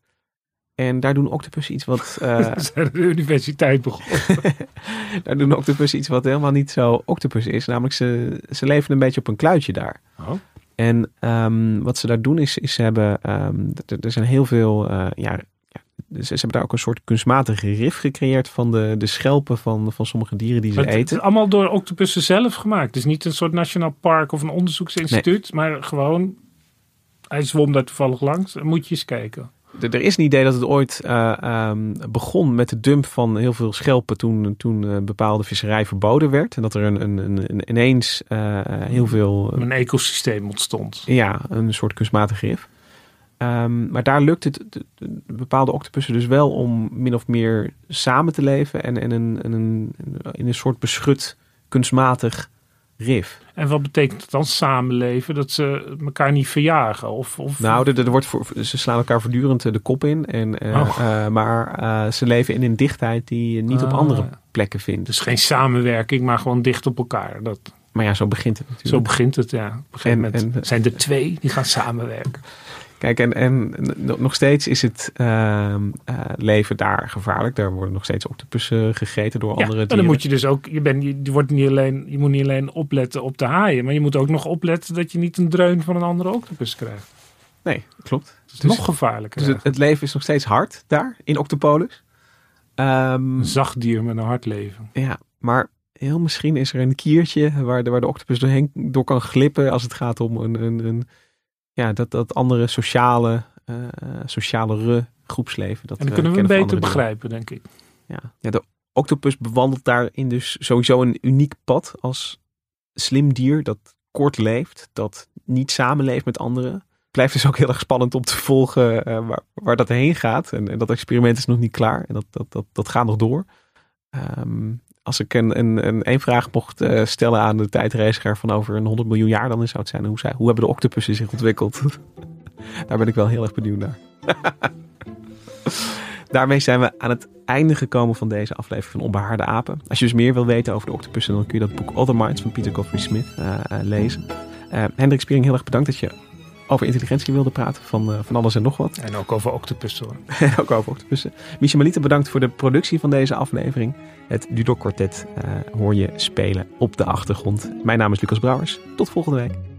En daar doen octopussen iets wat... Uh, zijn de universiteit begonnen. daar doen octopussen iets wat helemaal niet zo octopus is. Namelijk ze, ze leven een beetje op een kluitje daar. Oh. En um, wat ze daar doen is, is ze hebben... Um, er zijn heel veel... Uh, ja, dus ze hebben daar ook een soort kunstmatige rif gecreëerd van de, de schelpen van, van sommige dieren die ze maar het, eten. Het is allemaal door octopussen zelf gemaakt. Het is niet een soort nationaal park of een onderzoeksinstituut, nee. maar gewoon, hij zwom daar toevallig langs. Dan moet je eens kijken. Er is een idee dat het ooit uh, um, begon met de dump van heel veel schelpen toen, toen uh, bepaalde visserij verboden werd. En dat er een, een, een, een ineens uh, heel veel... een ecosysteem ontstond. Ja, een soort kunstmatig gif. Um, maar daar lukt het de, de bepaalde octopussen dus wel om min of meer samen te leven en, en een, een, een, in een soort beschut kunstmatig rif. En wat betekent het dan samenleven? Dat ze elkaar niet verjagen? Of, of... Nou, er, er wordt voor, ze slaan elkaar voortdurend de kop in. En, uh, oh. uh, maar uh, ze leven in een dichtheid die je niet op andere plekken vindt. Dus geen samenwerking, maar gewoon dicht op elkaar. Dat... Maar ja, zo begint het natuurlijk. Zo begint het, ja. Op een gegeven en, moment en, zijn er twee die gaan samenwerken. Kijk, en, en nog steeds is het uh, uh, leven daar gevaarlijk. Daar worden nog steeds octopussen gegeten door ja, andere dieren. En dan moet je dus ook, je, bent, je, wordt niet alleen, je moet niet alleen opletten op de haaien, maar je moet ook nog opletten dat je niet een dreun van een andere octopus krijgt. Nee, klopt. Het is dus, nog gevaarlijker. Dus het, het, leven is nog steeds hard daar, in Octopolis. Um, een zacht dier met een hard leven. Ja, maar heel misschien is er een kiertje waar de, waar de octopus doorheen, door kan glippen als het gaat om een, een, een ja, dat, dat andere sociale, uh, socialere groepsleven. Dat, en dan kunnen we beter begrijpen, denk ik. Ja. ja, de octopus bewandelt daarin dus sowieso een uniek pad als slim dier dat kort leeft, dat niet samenleeft met anderen. Blijft dus ook heel erg spannend om te volgen uh, waar, waar dat heen gaat. En, en, dat experiment is nog niet klaar. En dat, dat, dat, dat gaat nog door. Um, als ik een, een, een, vraag mocht uh, stellen aan de tijdreiziger van over een 100 miljoen jaar, dan zou het zijn hoe, hoe hebben de octopussen zich ontwikkeld? Daar ben ik wel heel erg benieuwd naar. Daarmee zijn we aan het einde gekomen van deze aflevering van Onbehaarde Apen. Als je dus meer wil weten over de octopussen, dan kun je dat boek Other Minds van Peter Godfrey Smith uh, uh, lezen. Hendrik Spiering, heel erg bedankt dat je over intelligentie wilde praten van, uh, van alles en nog wat. En ook over octopussen hoor. ook over octopussen. Malita, bedankt voor de productie van deze aflevering. Het Dudok Quartet uh, hoor je spelen op de achtergrond. Mijn naam is Lucas Brouwers. Tot volgende week.